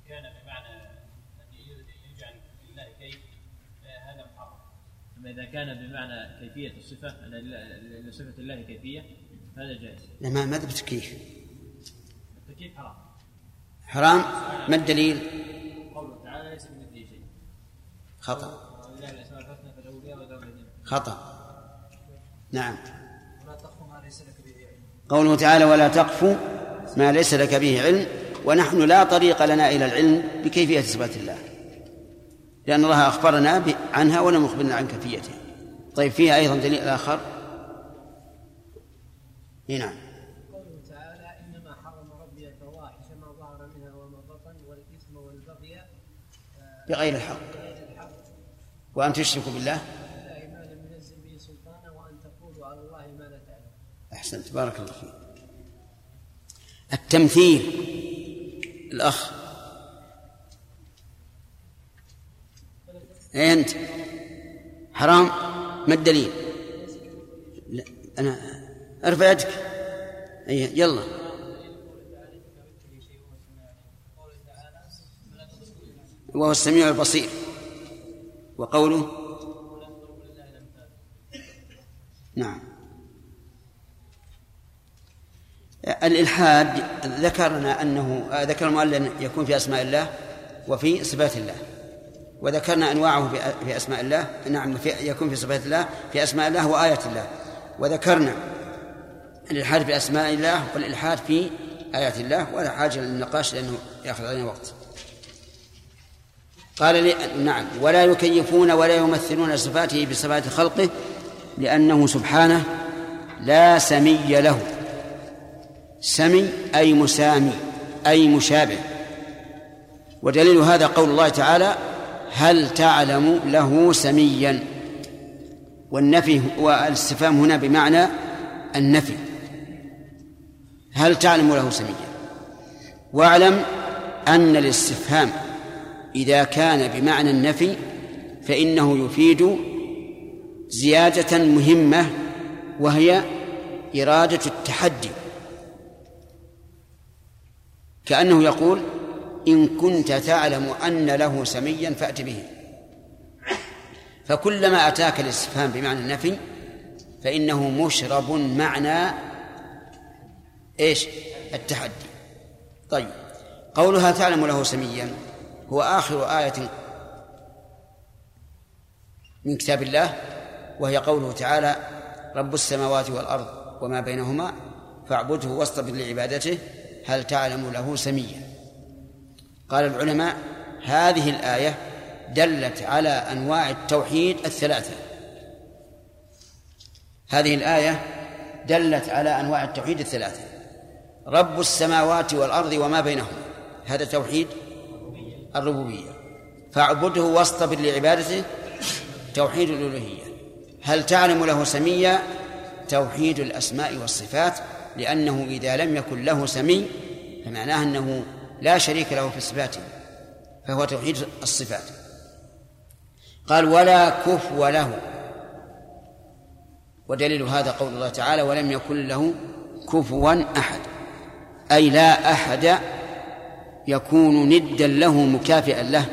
كان بمعنى ان يجعل لله كيف هذا محرم. أما إذا كان بمعنى كيفية الصفة ان لصفه الله كيفية هذا جائز. لا ما ما ذبت كيف التكييف حرام؟ حرام ما الدليل؟ قوله تعالى ليس بمثله شيء. خطأ. خطأ. نعم. قوله تعالى ولا تقف ما ليس لك به علم. ونحن لا طريق لنا إلى العلم بكيفية صفات الله. لأن الله أخبرنا عنها ولم يخبرنا عن كيفيتها. طيب فيها أيضا دليل آخر؟ نعم قوله تعالى إنما حرم ربي الفواحش ما ظهر منها وما بطن والإثم والبغي بغير الحق. وأن تشركوا بالله؟ أحسنت. بارك الله فيك. التمثيل. الأخ. أي أنت؟ حرام. ما الدليل؟ لا أنا أرفع يدك. أي يلا. وهو السميع البصير. وقوله نعم. الإلحاد ذكرنا أنه ذكر المؤلف يكون في أسماء الله وفي صفات الله. وذكرنا أنواعه في- أسماء الله. نعم في يكون في صفات الله في أسماء الله وآيات الله. وذكرنا الإلحاد في أسماء الله والإلحاد في آيات الله. ولا حاجة للنقاش لأنه يأخذ علينا وقت. قال لي نعم ولا يكيفون ولا يمثلون صفاته بصفات خلقه لأنه سبحانه لا سمي له. سمي أي مسامي أي مشابه. ودليل هذا قول الله تعالى هل تعلم له سميا؟ والنفي والاستفهام هنا بمعنى النفي. هل تعلم له سميا؟ واعلم أن الاستفهام إذا كان بمعنى النفي فإنه يفيد زيادة مهمة وهي إرادة التحدي. كأنه يقول إن كنت تعلم أن له سميا فأت به. فكلما أتاك الاستفهام بمعنى النفي فإنه مشرب معنى إيش؟ التحدي. طيب قولها تعلم له سميا. هو آخر آية من كتاب الله وهي قوله تعالى رب السماوات والأرض وما بينهما فاعبده واصطبر لعبادته هل تعلم له سميا؟ قال العلماء هذه الآية دلت على أنواع التوحيد الثلاثة. هذه الآية دلت على أنواع التوحيد الثلاثة رب السماوات والأرض وما بينهما هذا توحيد الربوبية. فاعبده واصطبر لعبادته. توحيد الألوهية. هل تعلم له سميا؟ توحيد الأسماء والصفات لأنه إذا لم يكن له سمي فمعناه أنه لا شريك له في صفاته فهو توحيد الصفات. قال ولا كفو له. ودليل هذا قول الله تعالى ولم يكن له كفوا أحد. أي لا أحد يكون ندا له مكافئا له.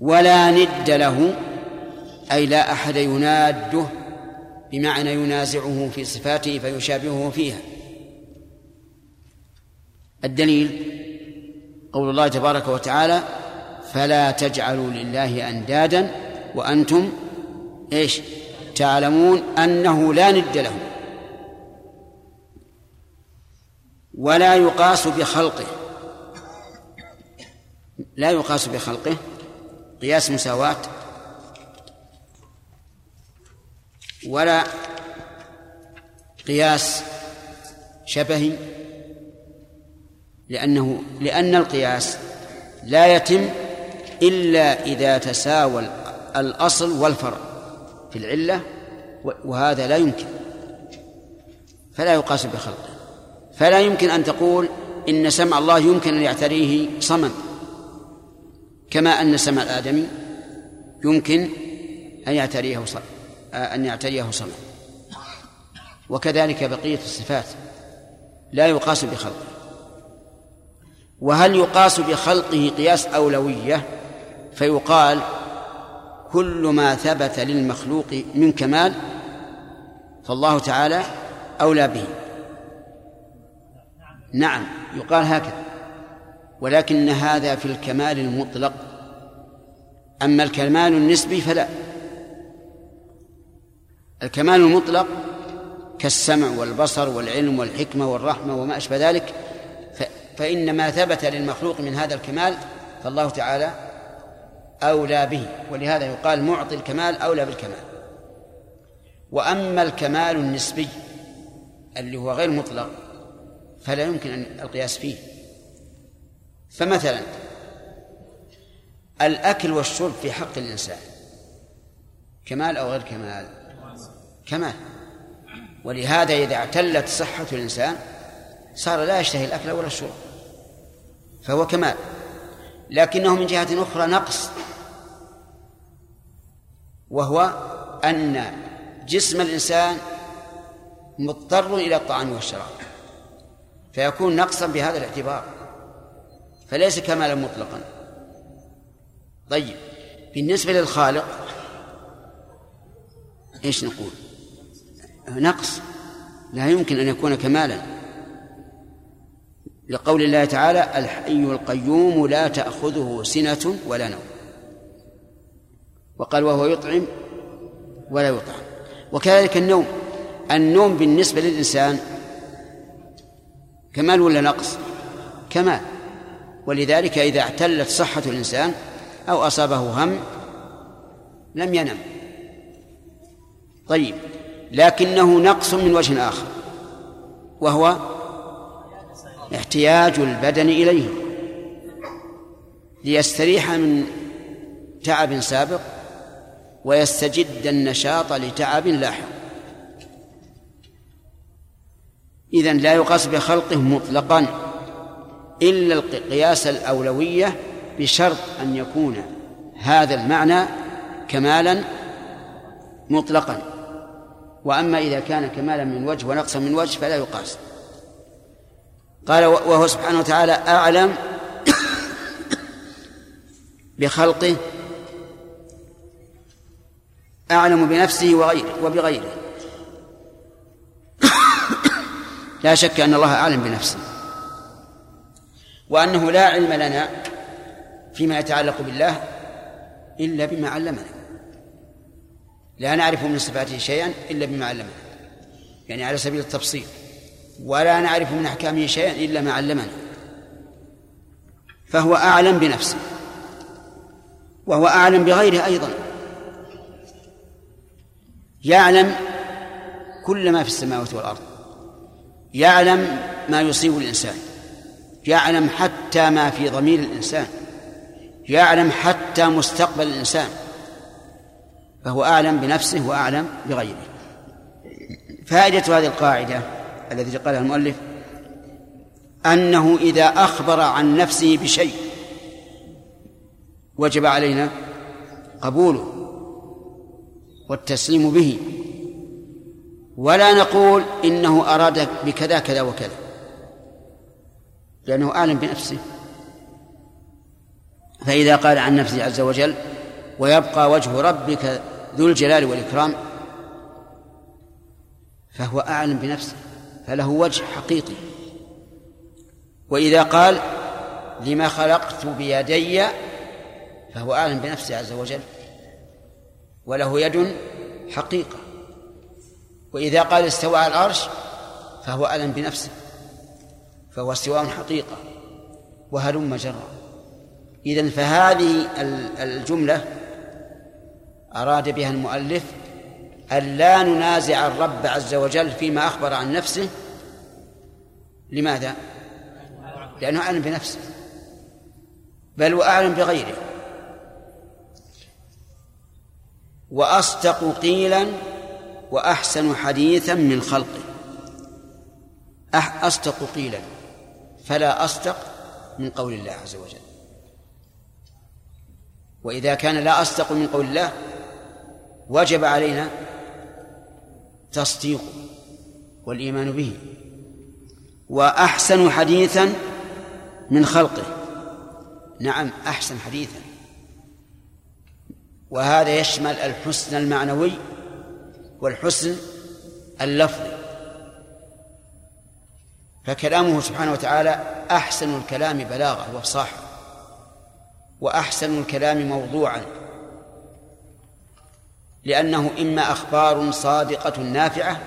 ولا ند له أي لا أحد يناده بمعنى ينازعه في صفاته فيشابهه فيها. الدليل قول الله تبارك وتعالى فلا تجعلوا لله أندادا وأنتم إيش؟ تعلمون أنه لا ند له. ولا يقاس بخلقه. لا يقاس بخلقه. قياس مساواة. ولا قياس شبهي لأنه لأن القياس لا يتم إلا إذا تساوى الأصل والفرع في العلة وهذا لا يمكن. فلا يقاس بخلقه. فلا يمكن أن تقول إن سمع الله يمكن أن يعتريه صمم كما أن سمع الآدمي يمكن أن يعتريه صمم أن يعتريه صمم. وكذلك بقية الصفات لا يقاس بخلقه. وهل يقاس بخلقه قياس أولوية؟ فيقال كل ما ثبت للمخلوق من كمال فالله تعالى أولى به. نعم يقال هكذا. ولكن هذا في الكمال المطلق. أما الكمال النسبي فلا. الكمال المطلق كالسمع والبصر والعلم والحكمة والرحمة وما أشبه ذلك فإن ما ثبت للمخلوق من هذا الكمال فالله تعالى أولى به. ولهذا يقال معطي الكمال أولى بالكمال. وأما الكمال النسبي اللي هو غير مطلق فلا يمكن أن القياس فيه. فمثلا الأكل والشرب في حق الإنسان كمال أو غير كمال؟ كمال. ولهذا إذا اعتلت صحة الإنسان صار لا يشتهي الأكل ولا الشرب فهو كمال. لكنه من جهة أخرى نقص وهو أن جسم الإنسان مضطر إلى الطعام والشراب. فيكون نقصا بهذا الاعتبار. فليس كمالا مطلقا. طيب بالنسبة للخالق إيش نقول؟ نقص. لا يمكن أن يكون كمالا. لقول الله تعالى الحي القيوم لا تأخذه سنة ولا نوم. وقال وهو يطعم ولا يطعم. وكذلك النوم. النوم بالنسبة للإنسان كمال ولا نقص؟ كمال. ولذلك إذا اعتلت صحة الإنسان أو أصابه هم لم ينم. طيب لكنه نقص من وجه آخر وهو احتياج البدن إليه. ليستريح من تعب سابق ويستجد النشاط لتعب لاحق. إذن لا يقاس بخلقه مطلقا إلا القياس الأولوية بشرط أن يكون هذا المعنى كمالا مطلقا. وأما إذا كان كمالا من وجه ونقصا من وجه فلا يقاس. قال وهو سبحانه وتعالى أعلم [coughs] بخلقه أعلم بنفسه وغيره وبغيره. لا شك أن الله أعلم بنفسه وأنه لا علم لنا فيما يتعلق بالله إلا بما علمنا. لا نعرف من صفاته شيئا إلا بما علمنا. يعني على سبيل التفصيل ولا نعرف من أحكامه شيئا إلا ما علمنا. فهو أعلم بنفسه وهو أعلم بغيره أيضا. يعلم كل ما في السماوات والأرض. يعلم ما يصيب الإنسان يعلم حتى ما في ضمير الإنسان يعلم حتى مستقبل الإنسان فهو أعلم بنفسه وأعلم بغيره. فائدة هذه القاعدة التي قالها المؤلف أنه إذا أخبر عن نفسه بشيء وجب علينا قبوله والتسليم به ولا نقول إنه أراد بكذا كذا وكذا. لأنه أعلم بنفسه. فإذا قال عن نفسه عز وجل ويبقى وجه ربك ذو الجلال والإكرام فهو أعلم بنفسه فله وجه حقيقي. وإذا قال لما خلقت بيدي فهو أعلم بنفسه عز وجل وله يد حقيقة. وإذا قال استوى على العرش فهو أعلم بنفسه فهو استواء حقيقة وهلم جرا إذن فهذه الجملة أراد بها المؤلف أن لا ننازع الرب عز وجل فيما أخبر عن نفسه. لماذا؟ لأنه أعلم بنفسه بل وأعلم بغيره. وأصدق قيلا وأحسن حديثا من خلقه. أصدق قيلا فلا أصدق من قول الله عز وجل. وإذا كان لا أصدق من قول الله وجب علينا تصديقه والإيمان به. وأحسن حديثا من خلقه. نعم أحسن حديثا. وهذا يشمل الحسن المعنوي والحسن اللفظي. فكلامه سبحانه وتعالى أحسن الكلام بلاغة وفصاحة وأحسن الكلام موضوعا. لأنه إما أخبار صادقة نافعة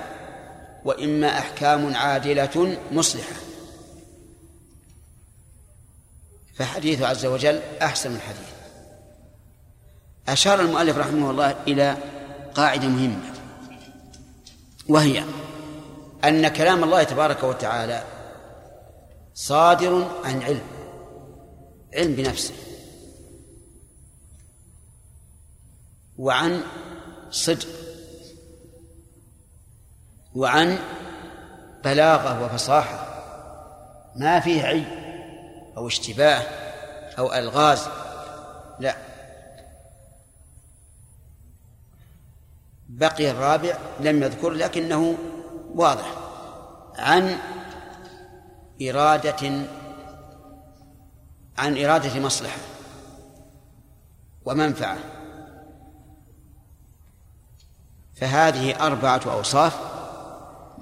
وإما أحكام عادلة مصلحة. فحديثه عز وجل أحسن الحديث. أشار المؤلف رحمه الله إلى قاعدة مهمة. وهي أن كلام الله تبارك وتعالى صادر عن علم علم بنفسه. وعن صدق وعن بلاغة وفصاحة. ما فيه عيب أو اشتباه أو ألغاز لا. بقي الرابع لم يذكر لكنه واضح. عن إرادة عن إرادة مصلحة ومنفعة. فهذه أربعة أوصاف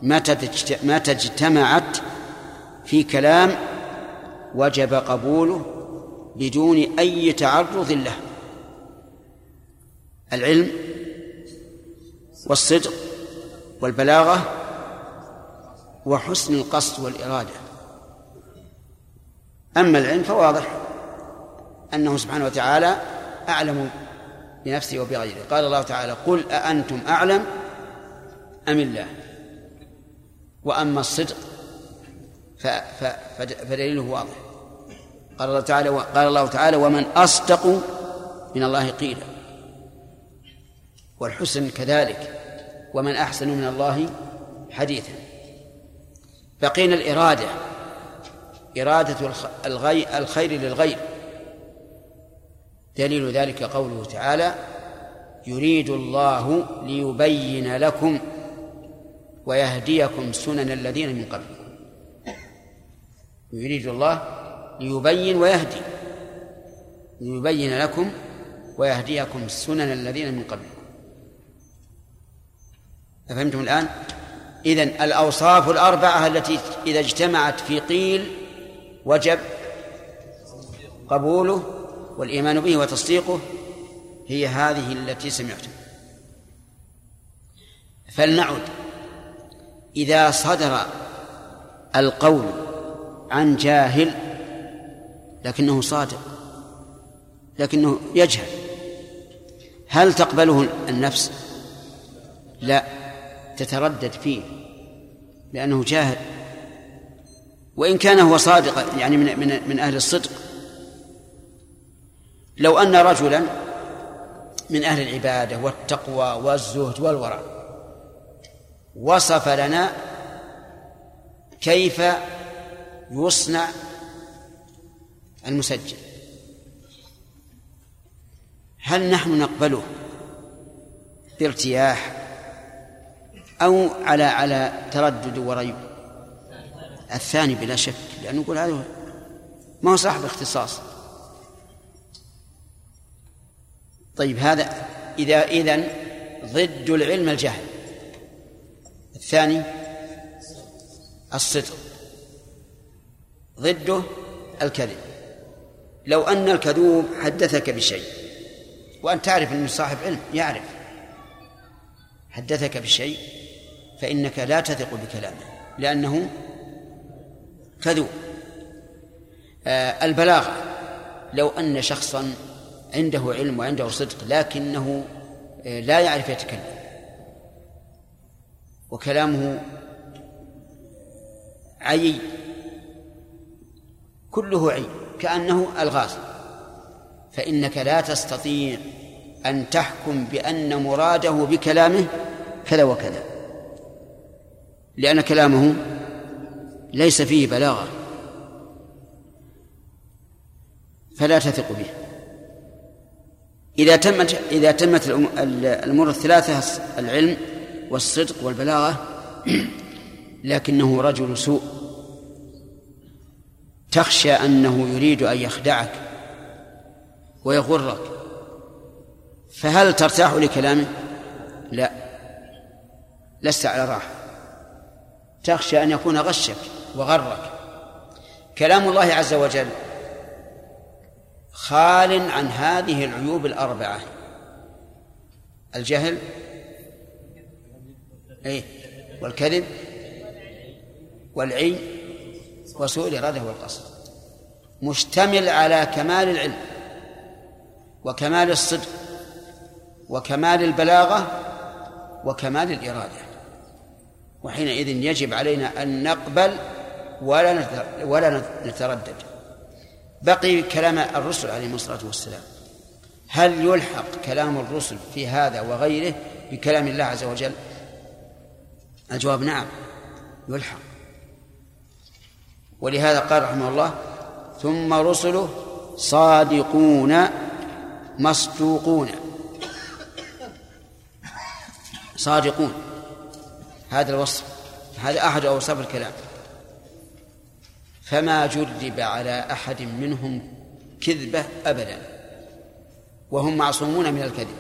متى اجتمعت في كلام وجب قبوله بدون أي تعرض له. العلم والصدق والبلاغة وحسن القصد والإرادة. أما العلم فواضح أنه سبحانه وتعالى أعلم بنفسه وبغيره. قال الله تعالى قل أأنتم أعلم أم الله؟ وأما الصدق فدليله واضح. قال الله تعالى قال الله تعالى ومن أصدق من الله قيلا. والحسن كذلك ومن أحسن من الله حديثا. بقينا الإرادة إرادة الخير للغير. دليل ذلك قوله تعالى يريد الله ليبين لكم ويهديكم سنن الذين من قبلكم. يريد الله ليبين ويهدي ليبين لكم ويهديكم سنن الذين من قبلكم. أفهمتم الآن؟ إذن الأوصاف الأربعة التي إذا اجتمعت في قيل وجب قبوله والإيمان به وتصديقه هي هذه التي سمعتم. فلنعد. إذا صدر القول عن جاهل لكنه صادق لكنه يجهل هل تقبله النفس؟ لا. تتردد فيه لأنه جاهل. وإن كان هو صادق يعني من من من أهل الصدق. لو أن رجلا من أهل العبادة والتقوى والزهد والورع وصف لنا كيف يصنع المسجل. هل نحن نقبله بارتياح أو على على تردد وريب. الثاني بلا شك لأنه يقول هذا ما هو صاحب اختصاص طيب هذا إذا إذن ضد العلم الجهل. الثاني الصدق. ضده الكذب. لو أن الكذوب حدثك بشيء وأنت تعرف أنه صاحب علم يعرف حدثك بشيء فإنك لا تثق بكلامه لأنه كذوب آه البلاغة لو أن شخصا عنده علم وعنده صدق لكنه آه لا يعرف يتكلم. وكلامه عيي. كله عي كأنه الغاز. فإنك لا تستطيع أن تحكم بأن مراده بكلامه كذا وكذا. لأن كلامه ليس فيه بلاغة. فلا تثق به. إذا تمت إذا تمت الأمور الثلاثة العلم والصدق والبلاغة لكنه رجل سوء. تخشى أنه يريد أن يخدعك ويغرك. فهل ترتاح لكلامه؟ لا. لست على راحة. تخشى أن يكون غشك وغرك. كلام الله عز وجل خال عن هذه العيوب الأربعة. الجهل أي والكذب والعي وسوء الإرادة والقصد. مشتمل على كمال العلم وكمال الصدق وكمال البلاغة وكمال الإرادة. وحينئذ يجب علينا أن نقبل ولا ولا نتردد. بقي كلام الرسل عليهم الصلاة والسلام. هل يلحق كلام الرسل في هذا وغيره بكلام الله عز وجل؟ الجواب نعم يلحق. ولهذا قال رحمه الله ثم رسله صادقون مصدوقون. صادقون. هذا الوصف هذا أحد أوصاف الكلام. فما جرب على أحد منهم كذبة أبدا وهم معصومون من الكذب.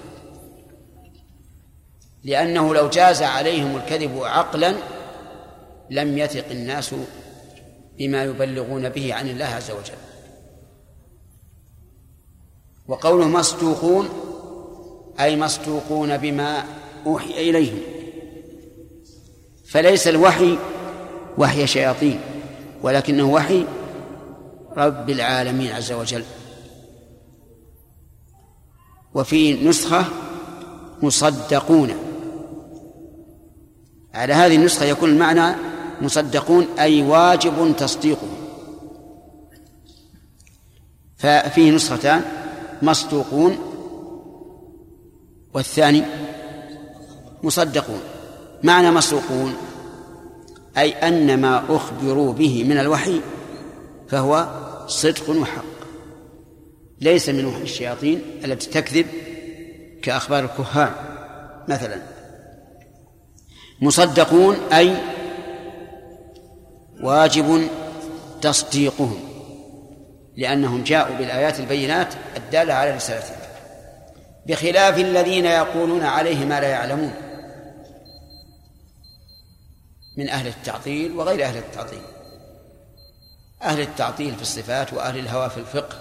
لأنه لو جاز عليهم الكذب عقلا لم يثق الناس بما يبلغون به عن الله عز وجل. وقوله مصدوقون أي مصدوقون بما أوحي إليهم. فليس الوحي وحي شياطين ولكنه وحي رب العالمين عز وجل. وفي نسخة مصدقون. على هذه النسخة يكون المعنى مصدقون أي واجب تصديقه. ففيه نسختان مصدوقون والثاني مصدقون. معنى مصدوقون أي أن ما أخبروا به من الوحي فهو صدق وحق ليس من وحي الشياطين التي تكذب كأخبار الكهان مثلا. مصدقون أي واجب تصديقهم لأنهم جاءوا بالآيات البينات الدالة على رسالتهم بخلاف الذين يقولون عليه ما لا يعلمون. من أهل التعطيل وغير أهل التعطيل. أهل التعطيل في الصفات وأهل الهوى في الفقه.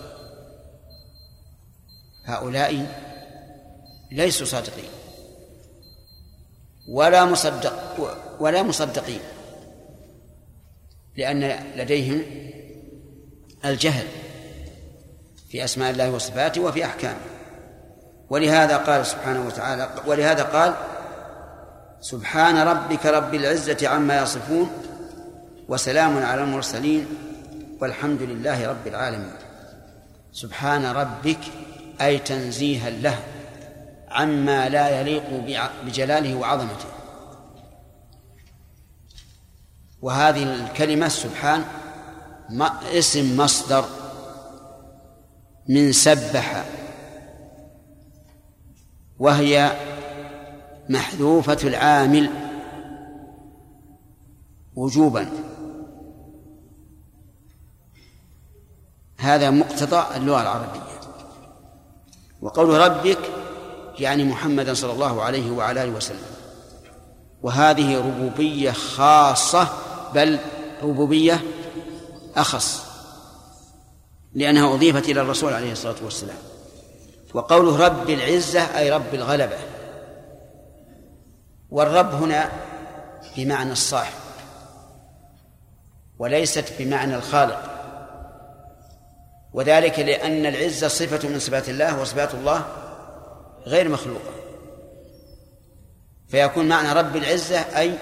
هؤلاء ليسوا صادقين. ولا مصدق ولا مصدقين. لأن لديهم الجهل في أسماء الله وصفاته وفي أحكامه. ولهذا قال سبحانه وتعالى ولهذا قال سبحان ربك رب العزة عما يصفون وسلام على المرسلين والحمد لله رب العالمين. سبحان ربك أي تنزيها له عما لا يليق بجلاله وعظمته. وهذه الكلمة سبحان اسم مصدر من سبح وهي محذوفة العامل وجوبا. هذا مقتضى اللغة العربية. وقول ربك يعني محمدا صلى الله عليه وعلى آله وسلم. وهذه ربوبية خاصة بل ربوبية أخص لأنها أضيفت إلى الرسول عليه الصلاة والسلام. وقوله رب العزة أي رب الغلبة. والرب هنا بمعنى الصاحب وليست بمعنى الخالق. وذلك لأن العزة صفة من صفات الله وصفات الله غير مخلوقة. فيكون معنى رب العزة أي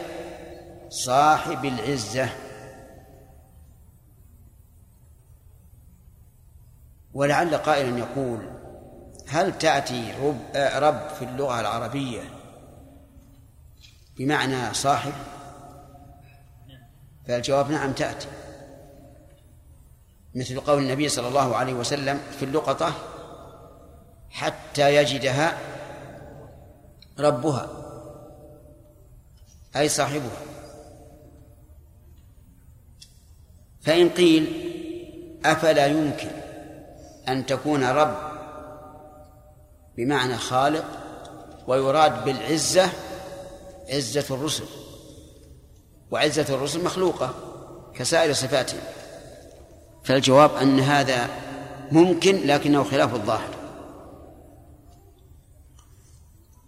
صاحب العزة. ولعل قائلا يقول هل تأتي رب, رب في اللغة العربية بمعنى صاحب؟ فالجواب نعم تأتي. مثل قول النبي صلى الله عليه وسلم في اللقطة حتى يجدها ربها أي صاحبها. فإن قيل أفلا يمكن أن تكون رب بمعنى خالق ويراد بالعزة عزة الرسل وعزة الرسل مخلوقة كسائر صفاتهم. فالجواب أن هذا ممكن لكنه خلاف الظاهر.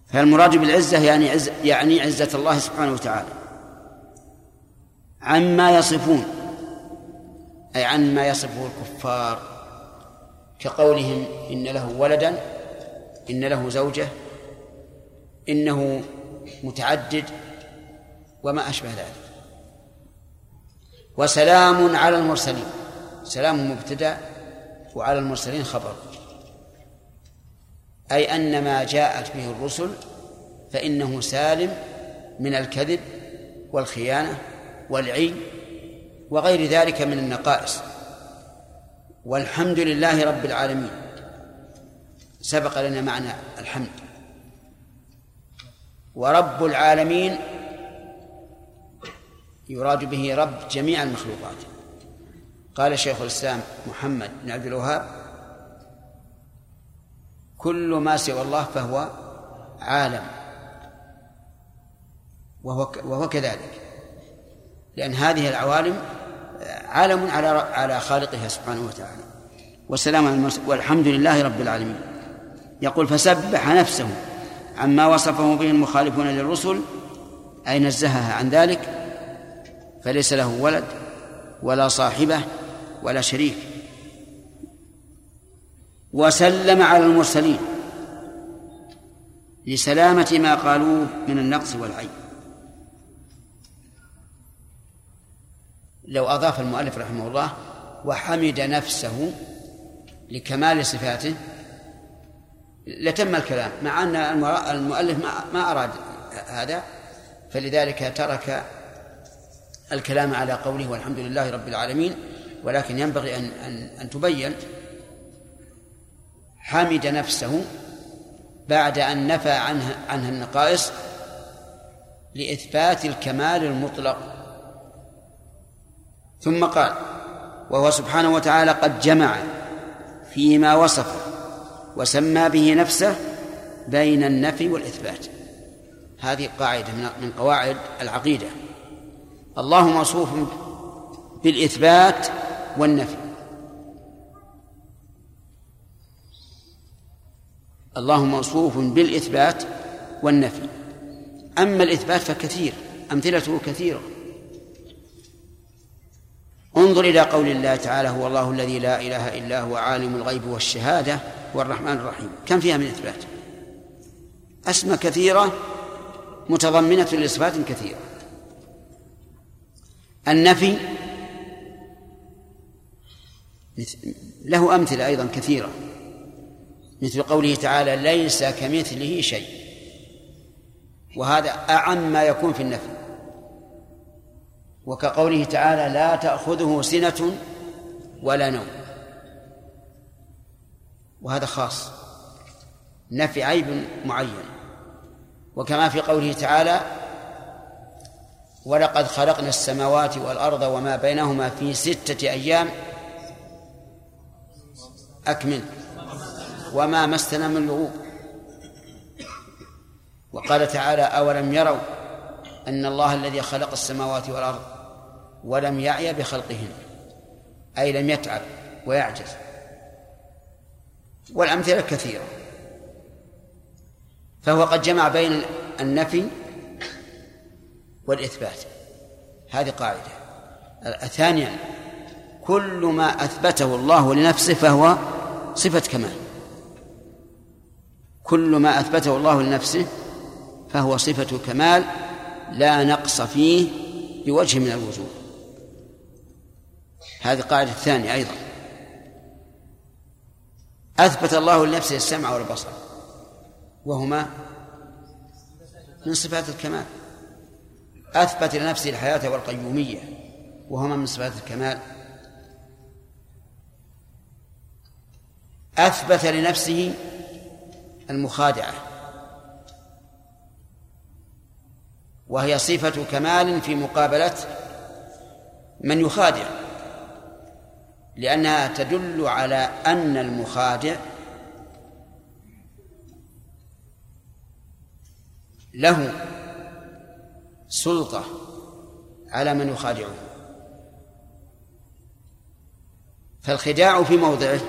فالمراد بالعزة يعني عز يعني عزة الله سبحانه وتعالى. عما يصفون أي عن ما يصفه الكفار كقولهم إن له ولدا إن له زوجة إنه متعدد وما أشبه ذلك. وسلام على المرسلين. سلام مبتدأ وعلى المرسلين خبر. أي أن ما جاءت به الرسل فإنه سالم من الكذب والخيانة والعي وغير ذلك من النقائص. والحمد لله رب العالمين. سبق لنا معنى الحمد. ورب العالمين يراد به رب جميع المخلوقات. قال شيخ الإسلام محمد بن عبد الوهاب كل ما سوى الله فهو عالم وهو وهو كذلك لأن هذه العوالم عالم على على خالقها سبحانه وتعالى. والسلام والحمد لله رب العالمين. يقول فسبح نفسه عما وصفه به المخالفون للرسل أي نزهها عن ذلك فليس له ولد ولا صاحبة ولا شريك. وسلم على المرسلين لسلامة ما قالوه من النقص والعيب. لو أضاف المؤلف رحمه الله وحمد نفسه لكمال صفاته لتم الكلام مع أن المؤلف ما أراد هذا فلذلك ترك الكلام على قوله والحمد لله رب العالمين ولكن ينبغي أن أن, أن تبين حمد نفسه بعد أن نفى عنها عنها النقائص لإثبات الكمال المطلق. ثم قال وهو سبحانه وتعالى قد جمع فيما وصف وسمى به نفسه بين النفي والإثبات. هذه قاعدة من قواعد العقيدة. الله موصوف بالإثبات والنفي. الله موصوف بالإثبات والنفي. أما الإثبات فكثير أمثلته كثيرة. انظر إلى قول الله تعالى هو الله الذي لا إله إلا هو عالم الغيب والشهادة. والرحمن الرحيم. كم فيها من إثبات؟ أسماء كثيرة متضمنة لصفات كثيرة. النفي له أمثلة أيضا كثيرة. مثل قوله تعالى ليس كمثله شيء. وهذا أعم ما يكون في النفي. وكقوله تعالى لا تأخذه سنة ولا نوم. وهذا خاص. نفي عيب معين. وكما في قوله تعالى ولقد خلقنا السماوات والأرض وما بينهما في ستة أيام. أكمل. وما مسنا من لغوب. وقال تعالى أولم يروا أن الله الذي خلق السماوات والأرض ولم يعي بخلقهن. أي لم يتعب ويعجز. والأمثلة كثيرة. فهو قد جمع بين النفي والإثبات. هذه قاعدة. ثانيا كل ما أثبته الله لنفسه فهو صفة كمال. كل ما أثبته الله لنفسه فهو صفة كمال لا نقص فيه بوجه من الوجوه. هذه القاعدة الثانية أيضا. أثبت الله لنفسه السمع والبصر. وهما من صفات الكمال. أثبت لنفسه الحياة والقيومية. وهما من صفات الكمال. أثبت لنفسه المخادعة. وهي صفة كمال في مقابلة من يخادع. لأنها تدل على أن المخادع له سلطة على من يخادعه. فالخداع في موضعه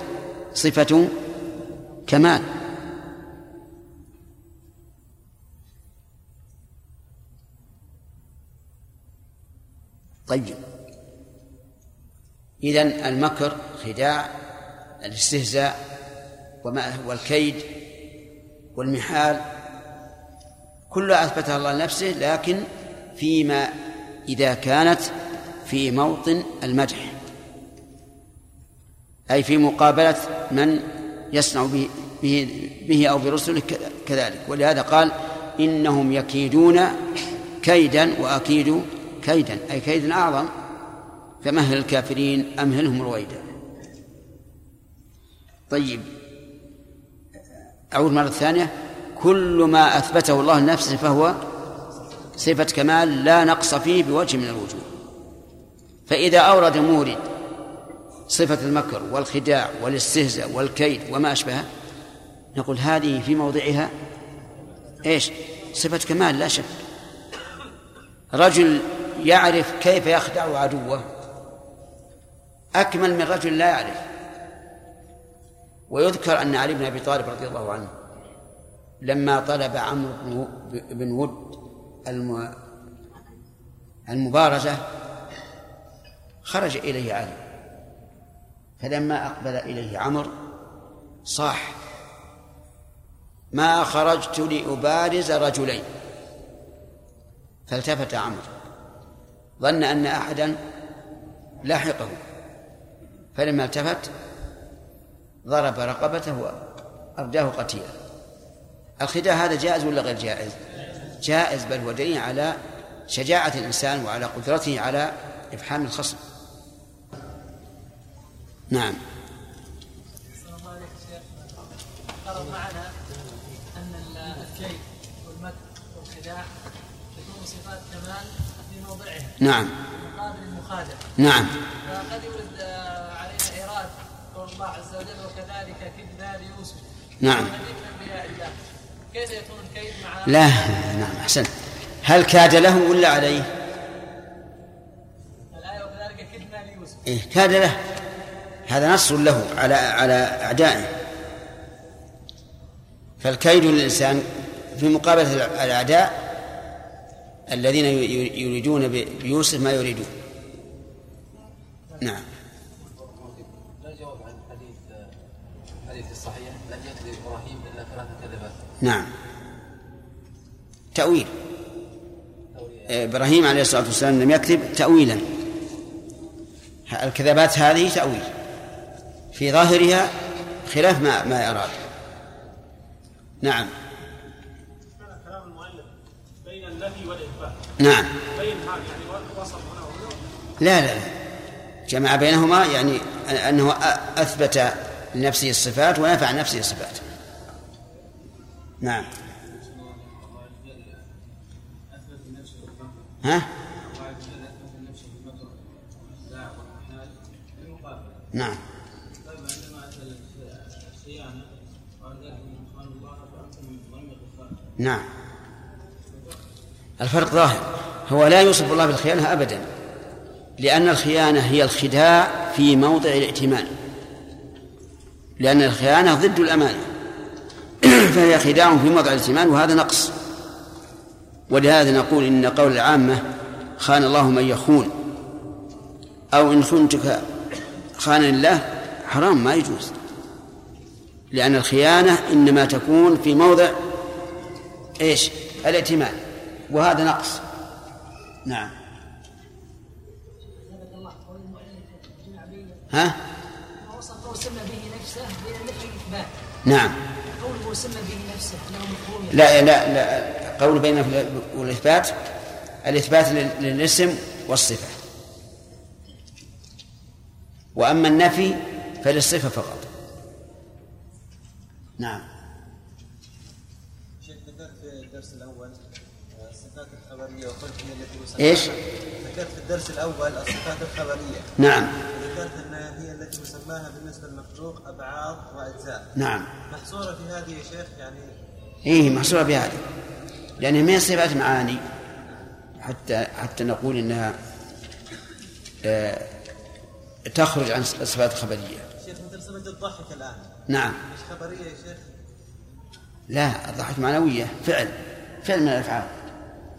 صفة كمال. طيب. إذن المكر خداع الاستهزاء والكيد والمحال كلها أثبتها الله لنفسه لكن فيما إذا كانت في موطن المدح أي في مقابلة من يصنع به, به, به أو برسله كذلك. ولهذا قال إنهم يكيدون كيدا وأكيد كيدا أي كيد أعظم. فمهل الكافرين أمهلهم رويدا. طيب أعود مرة ثانية كل ما أثبته الله لنفسه فهو صفة كمال لا نقص فيه بوجه من الوجوه. فإذا أورد مورد صفة المكر والخداع والاستهزاء والكيد وما أشبهه نقول هذه في موضعها إيش؟ صفة كمال لا شك. رجل يعرف كيف يخدع عدوه. أكمل من رجل لا يعرف. ويذكر أن علي بن أبي طالب رضي الله عنه لما طلب عمرو بن ود المبارزة خرج إليه علي. فلما أقبل إليه عمرو صاح ما خرجت لأبارز رجلين. فالتفت عمرو. ظن أن أحدا لاحقه فلما التفت ضرب رقبته وأرداه قتيلا. الخداع هذا جائز ولا غير جائز؟ جائز بل هو دليل على شجاعة الإنسان وعلى قدرته على إفحام الخصم. نعم. معنا ان الكيد والمكر والخداع تكون صفات كمال في موضعها نعم. مقابل المخادع. نعم. فقد ايراد الله عز وجل وكذلك كدنا ليوسف نعم. الله كيف يكون الكيد مع لا نعم أحسنت. هل كاد له ولا عليه؟ الايه وكذلك كدنا ليوسف إيه كاد له. هذا نصر له على على أعدائه. فالكيد للإنسان في مقابلة الأعداء الذين يريدون بيوسف ما يريدون. نعم لا جواب عن حديث الحديث الصحيح لن يكذب إبراهيم الا ثلاث كذبات نعم. تأويل. إبراهيم عليه الصلاة والسلام لم يكذب تأويلا. الكذبات هذه تأويل. في ظاهرها خلاف ما ما أراد نعم. بين النفي والإثبات نعم. بين هذا يعني وصف هنا لا لا لا. جمع بينهما يعني أنه أثبت لنفسه الصفات ونفع عن نفسه الصفات. نعم ها؟ نعم. نعم. الفرق ظاهر. هو لا يوصف الله بالخيانة أبدا لأن الخيانة هي الخداع في موضع الائتمان. لأن الخيانة ضد الأمانة. فهي خداع في موضع الائتمان وهذا نقص. ولهذا نقول إن قول العامة خان الله من يخون أو إن خنتك خان الله حرام ما يجوز. لأن الخيانة إنما تكون في موضع إيش؟ الائتمان وهذا نقص. نعم. ها؟ وصف نفسه نعم. به نفسه مفهوم لا لا لا قول بين والإثبات الإثبات لل- للاسم والصفة. وأما النفي فللصفة فقط. نعم. شيخ ذكرت في الدرس الأول آه، الصفات الخبرية وقلت هي التي إيش؟ ذكرت في الدرس الأول الصفات الخبرية. نعم. ذكرت يسماها بالنسبة للمخلوق ابعاض وأجزاء. نعم. محصورة في هذه يا شيخ يعني إيه محصورة بهذا لأنها ما هي صفات معاني؟ حتى حتى نقول إنها آه، تخرج عن الصفات الخبرية. شيخ مثل صفة الضحك الآن. نعم. مش خبرية يا شيخ؟ لا الضحك معنوية فعل. فعل من الأفعال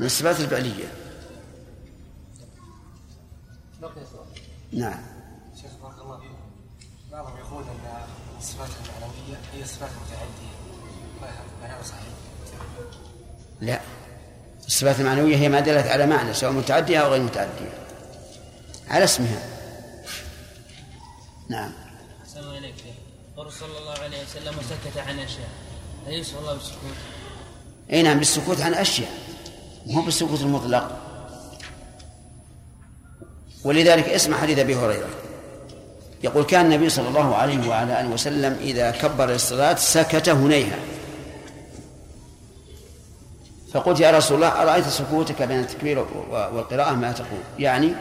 من الصفات الفعلية. نعم شيخ بارك الله فيكم بعضهم يقول ان الصفات المعنويه هي صفات متعدية. فهذا صحيح لا. الصفات المعنوية هي ما دلت على معنى سواء متعدية أو غير متعدية. على اسمها. نعم. أحسن الله إليك قول صلى الله عليه وسلم وسكت عن أشياء. هل يوصف الله بالسكوت؟ أي نعم بالسكوت عن أشياء. مو بالسكوت المطلق. ولذلك اسمع حديث أبي هريرة. يقول كان النبي صلى الله عليه وعلى آله وسلم إذا كبر للصلاه سكت هنيها. فقلت يا رسول الله أرأيت سكوتك بين التكبير والقراءة ما تقول؟ يعني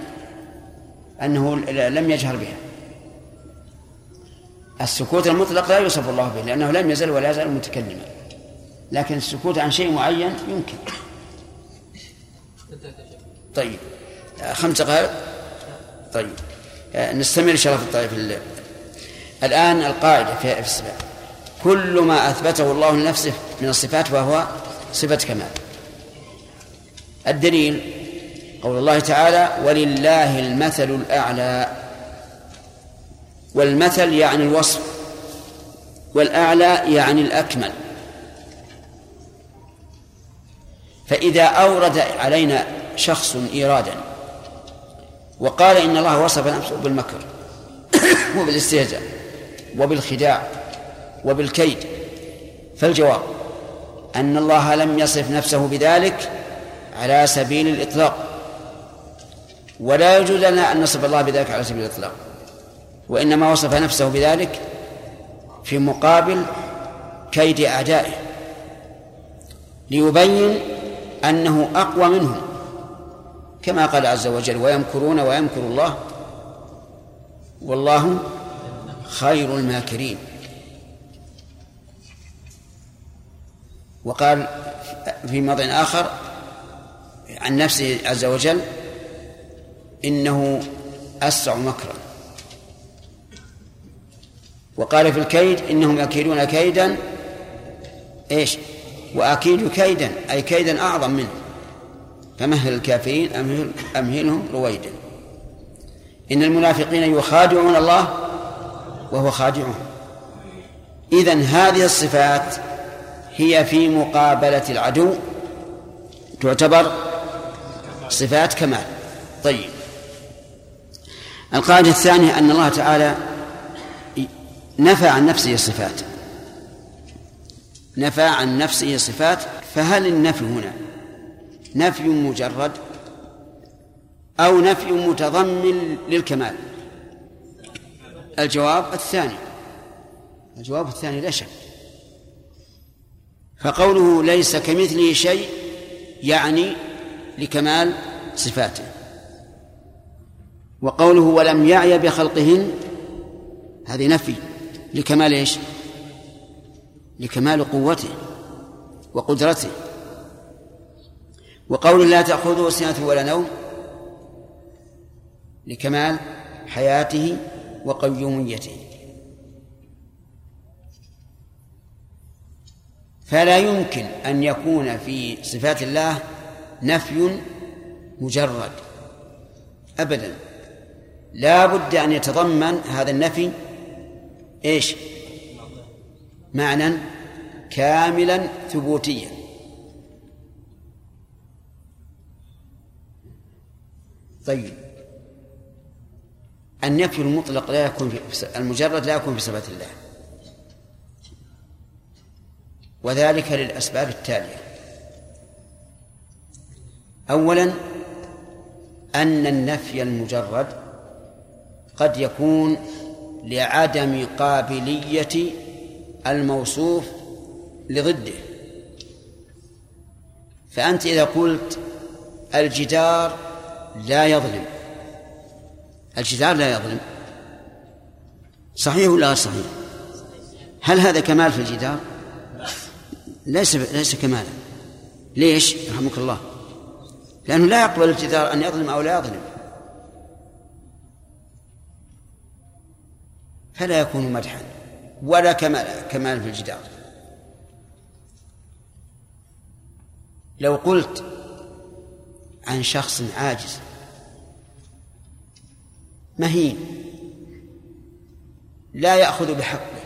أنه لم يجهر بها. السكوت المطلق لا يوصف الله به لأنه لم يزل ولا يزال متكلما. لكن السكوت عن شيء معين يمكن. طيب. خمس دقائق طيب. نستمر إن شاء الله في الطريق في ال- الآن القاعدة في الصفات كل ما أثبته الله لنفسه من الصفات فهو صفة كمال. الدليل قول الله تعالى ولله المثل الأعلى والمثل يعني الوصف والأعلى يعني الأكمل. فإذا أورد علينا شخص إيرادا وقال إن الله وصف نفسه بالمكر [coughs] وبالاستهزاء وبالخداع وبالكيد. فالجواب أن الله لم يصف نفسه بذلك على سبيل الإطلاق. ولا يجوز لنا أن نصف الله بذلك على سبيل الإطلاق. وإنما وصف نفسه بذلك في مقابل كيد أعدائه ليبين أنه أقوى منهم. كما قال عز وجل ويمكرون ويمكر الله والله خير الماكرين. وقال في موضع آخر عن نفسه عز وجل إنه أسرع مكرا. وقال في الكيد إنهم يكيدون كيدا. إيش؟ وأكيد كيدا أي كيدا أعظم منه. فمهل الكافرين أمهل أمهلهم رويدا. إن المنافقين يخادعون الله وهو خادعهم. إذن هذه الصفات هي في مقابلة العدو. تعتبر صفات كمال. طيب. القاعدة الثانية أن الله تعالى نفى عن نفسه الصفات. نفى عن نفسه صفات فهل النفي هنا نفي مجرد أو نفي متضمن للكمال. الجواب الثاني. الجواب الثاني لا شك. فقوله ليس كمثله شيء يعني لكمال صفاته. وقوله ولم يعي بخلقهن هذه نفي. لكمال إيش؟ لكمال قوته وقدرته. وقول لا تأخذه سنة ولا نوم لكمال حياته وقيوميته. فلا يمكن أن يكون في صفات الله نفي مجرد. أبدا. لا بد أن يتضمن هذا النفي إيش؟ معنى كاملا ثبوتيا. طيب. النفي المطلق لا يكون في المجرد لا يكون في صفات الله. وذلك للأسباب التالية. أولا أن النفي المجرد قد يكون لعدم قابلية الموصوف لضده. فأنت إذا قلت الجدار لا يظلم. الجدار لا يظلم. صحيح ولا غير صحيح؟ هل هذا كمال في الجدار ليس ليس كمالا. ليش؟ رحمك الله. لأنه لا يقبل الجدار أن يظلم أو لا يظلم. فلا يكون مدحا ولا كمال كمال في الجدار لو قلت عن شخص عاجز مهين. لا يأخذ بحقه.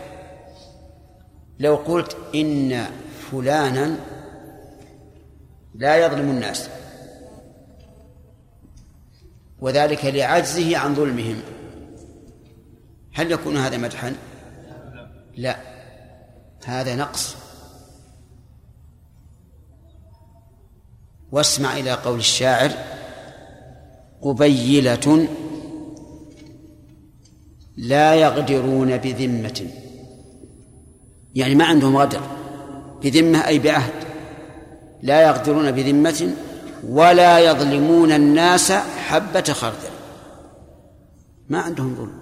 لو قلت إن فلانا لا يظلم الناس. وذلك لعجزه عن ظلمهم. هل يكون هذا مدحا؟ لا. هذا نقص. واسمع إلى قول الشاعر قبيلة لا يغدرون بذمة. يعني ما عندهم غدر. بذمة أي بعهد. لا يغدرون بذمة ولا يظلمون الناس حبة خردل. ما عندهم ظلم.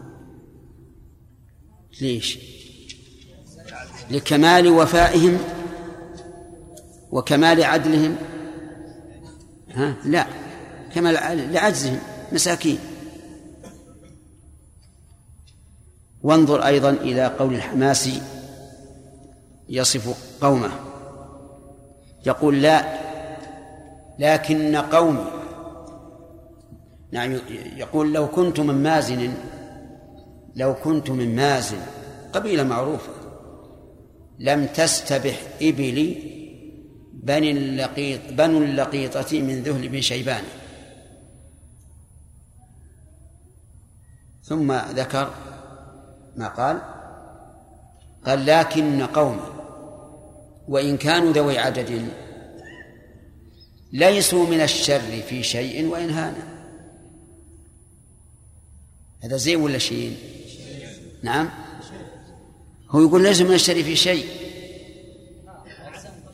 ليش؟ لكمال وفائهم وكمال عدلهم. ها؟ لا. كمال لعجزهم مساكين. وانظر أيضا إلى قول الحماسي يصف قومه. يقول لا لكن قومي. نعم يقول لو كنت من مازن لو كنت من مازن قبيلة معروفة لم تستبح إبلي بني اللقيط بنو اللقيطة من ذهل بن شيبان. ثم ذكر ما قال؟ قال لكن قومي وإن كانوا ذوي عدد ليسوا من الشر في شيء وإن هانا هذا زين ولا شيء؟ نعم. هو يقول ليسوا من الشر في شيء.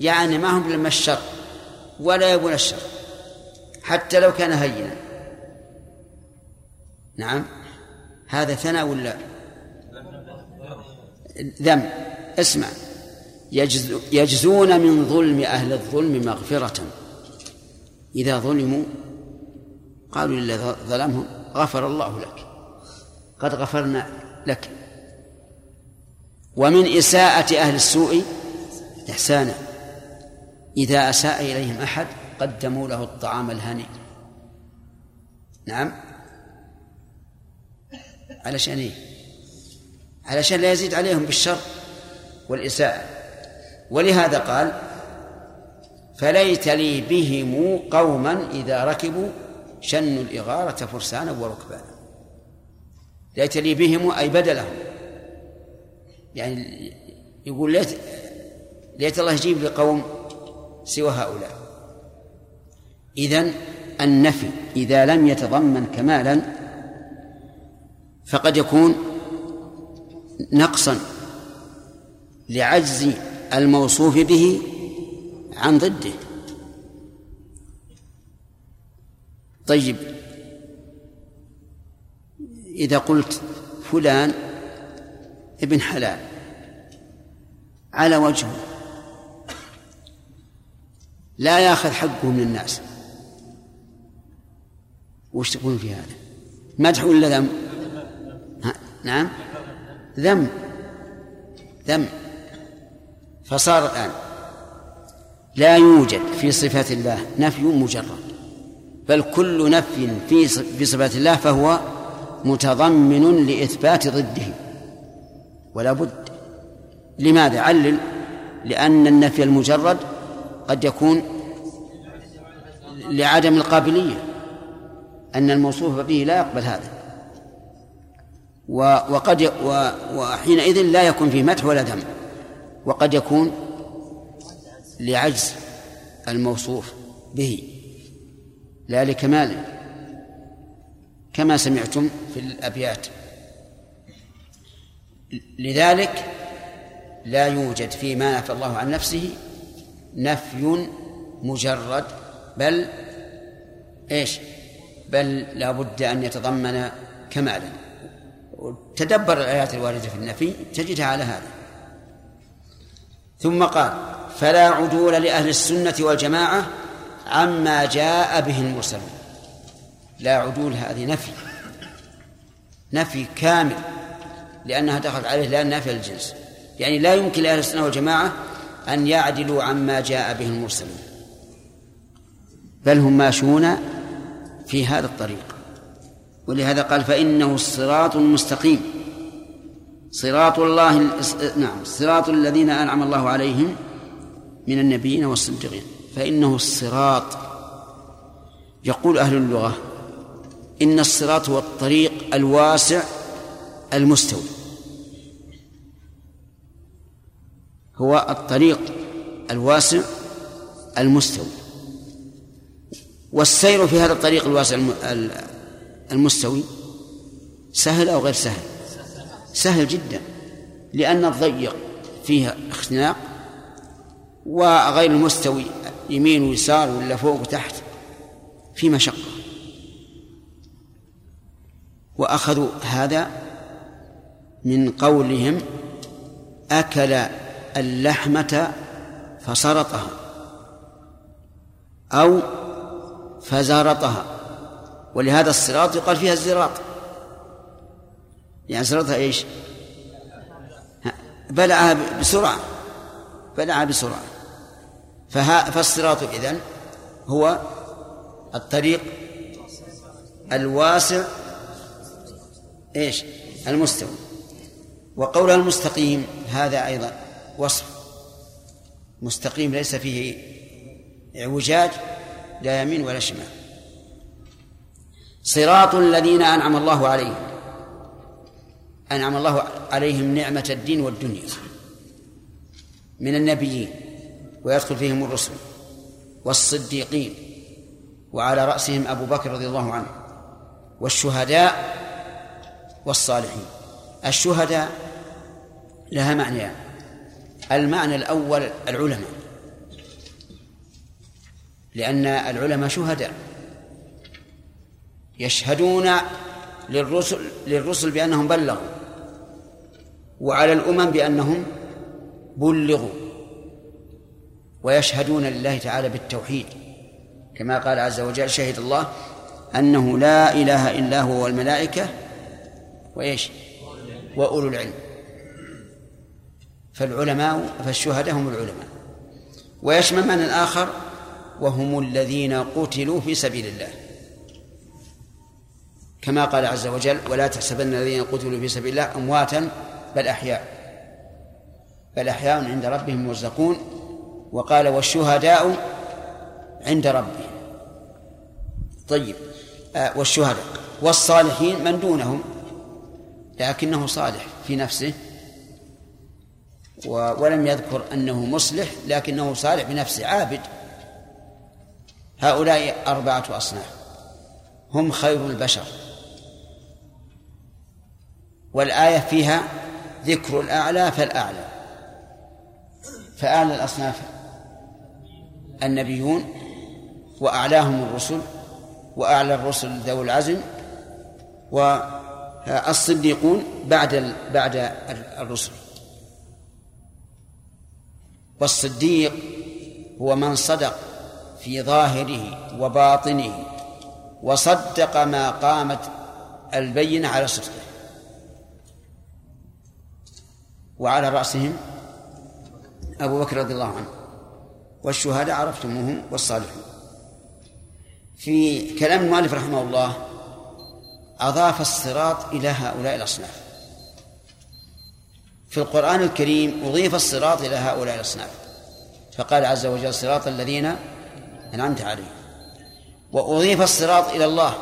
يعني ما هم لما الشر ولا يبون الشر حتى لو كان هينا. نعم. هذا ثناء ولا؟ ذم. اسمع. يجز يجزون من ظلم أهل الظلم مغفرة. إذا ظلموا قالوا للذي ظلمهم غفر الله لك. قد غفرنا لك. ومن إساءة أهل السوء إحسانا. إذا أساء إليهم أحد قدموا له الطعام الهني نعم. علشان إيه علشان لا يزيد عليهم بالشر والإساءة. ولهذا قال فليت لي بهم قوما إذا ركبوا شنوا الإغارة فرسانا وركبانا. ليت لي بهم أي بدلهم. يعني يقول ليت ليت الله يجيب لي قوم سوى هؤلاء. إذن النفي إذا لم يتضمن كمالا فقد يكون نقصا لعجز الموصوف به عن ضده. طيب إذا قلت فلان ابن حلال على وجهه لا ياخذ حقه من الناس وش تقول في هذا؟ مدح ولا ذم؟ نعم؟ ذم. ذم. فصار الآن. لا يوجد في صفات الله نفي مجرد. بل كل نفي في في صفات الله فهو متضمن لإثبات ضده. ولا بد. لماذا؟ علل. لأن النفي المجرد قد يكون لعدم القابلية. أن الموصوف به لا يقبل هذا. وقد وحينئذ لا يكون فيه مدح ولا ذم وقد يكون لعجز الموصوف به. لا لكماله كما سمعتم في الأبيات. لذلك لا يوجد فيما نفى الله عن نفسه نفي مجرد بل إيش؟ بل لا بد أن يتضمن كمالا. تدبر الآيات الواردة في النفي تجدها على هذا. ثم قال فلا عدول لأهل السنة والجماعة عما جاء به المرسلون. لا عدول هذه نفي. نفي كامل لأنها دخلت عليه لا نافية الجنس. يعني لا يمكن لأهل السنة والجماعة أن يعدلوا عما جاء به المرسلون. بل هم ماشون في هذا الطريق. ولهذا قال فإنه الصراط المستقيم صراط الله نعم صراط الذين أنعم الله عليهم من النبيين والصديقين. فإنه الصراط يقول أهل اللغة إن الصراط هو الطريق الواسع المستوي هو الطريق الواسع المستوي والسير في هذا الطريق الواسع المستوي سهل أو غير سهل؟ سهل جدا لأن الضيق فيها اختناق وغير المستوي يمين ويسار ولا فوق وتحت في مشقة. وأخذوا هذا من قولهم أكل اللحمة فسرطها أو فزارطها ولهذا الصراط يقال فيها الزراط. يعني صراطها إيش؟ بلعها بسرعة. بلعها بسرعة. فها فالصراط إذن هو الطريق الواسع إيش؟ المستوي وقولها المستقيم هذا أيضا وصف. مستقيم ليس فيه إعوجاج لا يمين ولا شمال. صراط الذين أنعم الله عليهم. أنعم الله عليهم نعمة الدين والدنيا. من النبيين ويدخل فيهم الرسل والصديقين وعلى رأسهم أبو بكر رضي الله عنه والشهداء والصالحين. الشهداء لها معنيان. المعنى الأول العلماء لأن العلماء شهداء. يشهدون للرسل للرسل بأنهم بلغوا وعلى الأمم بأنهم بلغوا ويشهدون لله تعالى بالتوحيد. كما قال عز وجل شهد الله أنه لا إله إلا هو والملائكة وإيش؟ وأولو العلم. فالعلماء فالشهداء هم العلماء. ويشمل من الآخر؟ وهم الذين قتلوا في سبيل الله. كما قال عز وجل ولا تحسبن الذين قتلوا في سبيل الله أمواتا بل أحياء. بل أحياء عند ربهم يرزقون وقال والشهداء عند ربهم. طيب آه والشهداء والصالحين من دونهم لكنه صالح في نفسه ولم يذكر أنه مصلح لكنه صالح بنفسه عابد. هؤلاء أربعة أصناف هم خير البشر. والآية فيها ذكر الأعلى فالأعلى. فأعلى الأصناف النبيون وأعلاهم الرسل وأعلى الرسل ذو العزم والصديقون بعد بعد الرسل. والصديق هو من صدق في ظاهره وباطنه وصدق ما قامت البينة على صدقه. وعلى رأسهم أبو بكر رضي الله عنه. والشهداء عرفتموهم والصالحون. في كلام المؤلف رحمه الله أضاف الصراط إلى هؤلاء الأصناف. في القرآن الكريم أضيف الصراط إلى هؤلاء الأصناف. فقال عز وجل صراط الذين أنعمت عليهم. وأضيف الصراط إلى الله.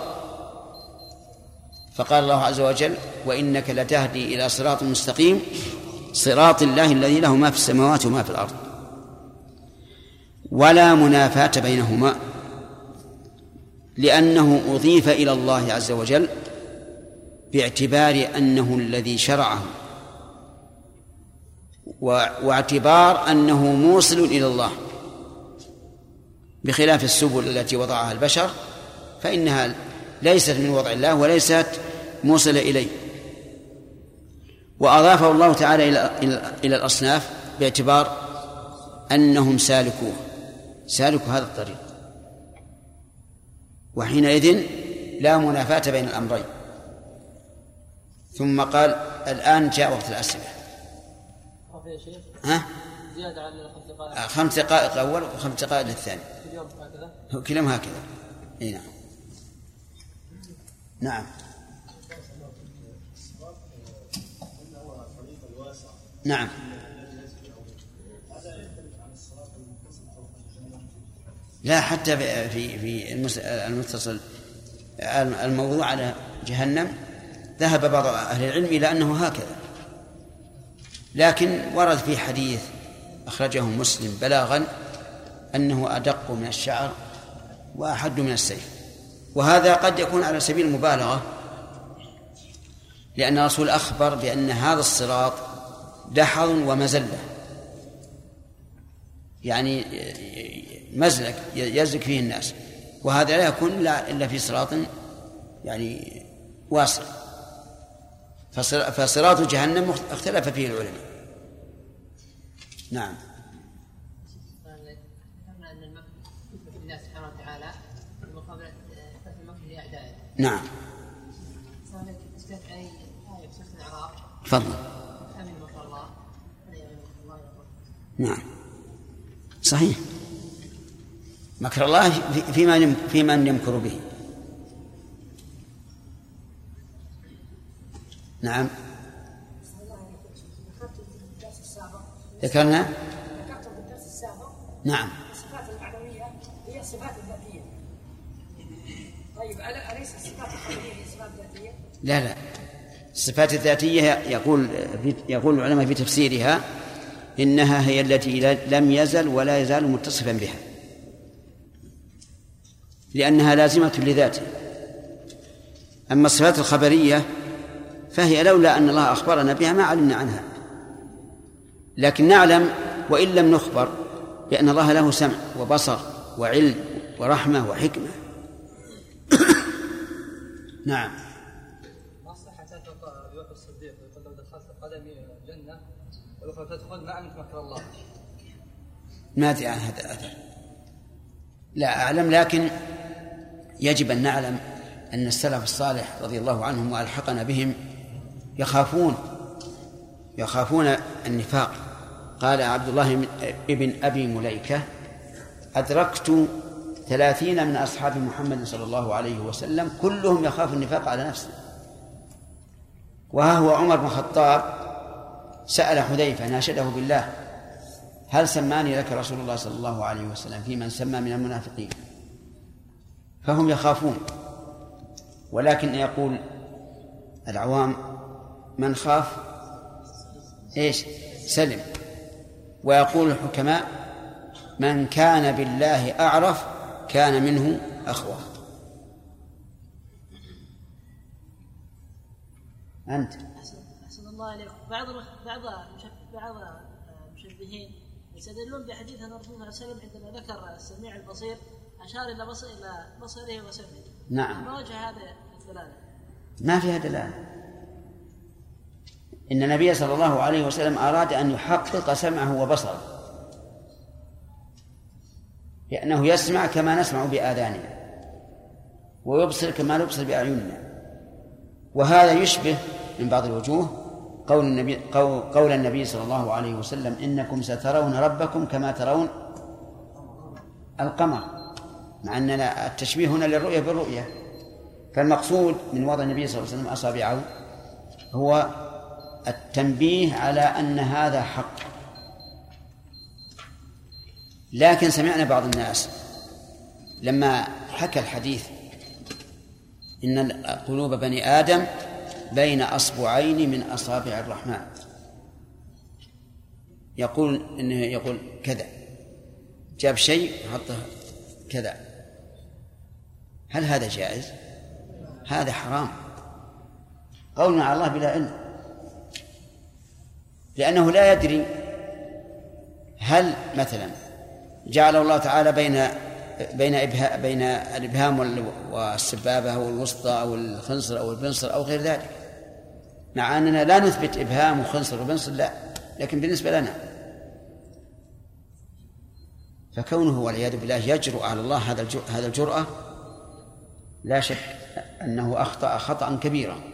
فقال الله عز وجل وإنك لتهدي إلى صراط مستقيم صراط الله الذي له ما في السماوات وما في الأرض. ولا منافاة بينهما لأنه أضيف إلى الله عز وجل باعتبار أنه الذي شرعه واعتبار أنه موصل إلى الله. بخلاف السبل التي وضعها البشر فإنها ليست من وضع الله وليست موصلة إليه. وأضافه الله تعالى إلى إلى الأصناف باعتبار أنهم سالكوه. سالكوا هذا الطريق. وحينئذ لا منافاة بين الأمرين. ثم قال الآن جاء وقت الأسئلة. ها؟ زيادة على خمس دقائق. آه، خمس دقائق أول وخمس دقائق للثاني. اليوم هكذا؟ كلهم هكذا. إي نعم. نعم. نعم. لا حتى في في المتصل الموضوع على جهنم ذهب بعض أهل العلم إلى أنه هكذا. لكن ورد في حديث أخرجه مسلم بلاغا أنه أدق من الشعر وأحد من السيف. وهذا قد يكون على سبيل المبالغة لأن الرسول أخبر بأن هذا الصراط دحر ومزلة. يعني مزلك يزلك فيه الناس. وهذا لا يكون إلا في صراط يعني واسع فصراط جهنم اختلف فيه العلماء. نعم. نعم. تفضل. نعم. صحيح. مكر الله فيما فيما يمكر به. نعم. ذكرنا؟ في نعم. الصفات المعنوية هي الصفات الذاتية طيب الصفات هي؟ لا لا. الصفات الذاتية يقول يقول العلماء في تفسيرها إنها هي التي لم يزل ولا يزال متصفا بها. لأنها لازمة لذاته أما الصفات الخبرية فهي لولا أن الله أخبرنا بها ما علمنا عنها. لكن نعلم وإن لم نخبر بأن الله له سمع وبصر وعلم ورحمة وحكمة. [coughs] نعم. ما صحة يوحي الصديق يقول لو دخلت قدمي الجنة والأخرى تدخل ما مكر الله. ما أدري عن هذا الأثر لا أعلم لكن يجب أن نعلم أن السلف الصالح رضي الله عنهم وألحقنا بهم يخافون يخافون النفاق. قال عبد الله بن أبي مليكة أدركت ثلاثين من أصحاب محمد صلى الله عليه وسلم كلهم يخاف النفاق على نفسه. وها هو عمر بن الخطاب سأل حذيفة ناشده بالله هل سماني لك رسول الله صلى الله عليه وسلم في من سمى من المنافقين؟ فهم يخافون ولكن يقول العوام من خاف؟ إيش؟ سلم. ويقول الحكماء من كان بالله أعرف كان منه أخوة. أنت. أحسن الله إليكم بعض بعض بعض المشبهين يستدلون بحديث أن الرسول صلى الله عليه وسلم عندما ذكر السميع البصير أشار إلى بصر إلى بصره وسمعه نعم. ما وجه هذا الدلالة؟ ما فيها دلالة إن النبي صلى الله عليه وسلم أراد أن يحقق سمعه وبصره لأنه يسمع كما نسمع بآذاننا ويبصر كما نبصر بأعيننا وهذا يشبه من بعض الوجوه قول النبي قول, النبي صلى الله عليه وسلم إنكم سترون ربكم كما ترون القمر مع أن التشبيه هنا للرؤية بالرؤية. فالمقصود من وضع النبي صلى الله عليه وسلم أصابعه هو التنبيه على أن هذا حق. لكن سمعنا بعض الناس لما حكى الحديث إن قلوب بني آدم بين أصبعين من أصابع الرحمن. يقول إنه يقول كذا. جاب شيء حطه كذا. هل هذا جائز؟ هذا حرام. قول على الله بلا علم. لأنه لا يدري هل مثلا جعل الله تعالى بين بين بين الإبهام وال- والسبابة أو الوسطى أو الخنصر أو البنصر أو غير ذلك. مع أننا لا نثبت إبهام وخنصر وبنصر لا. لكن بالنسبة لنا فكونه والعياذ بالله يجرؤ على الله هذا هذا الجرأة لا شك أنه أخطأ خطأ كبيرا.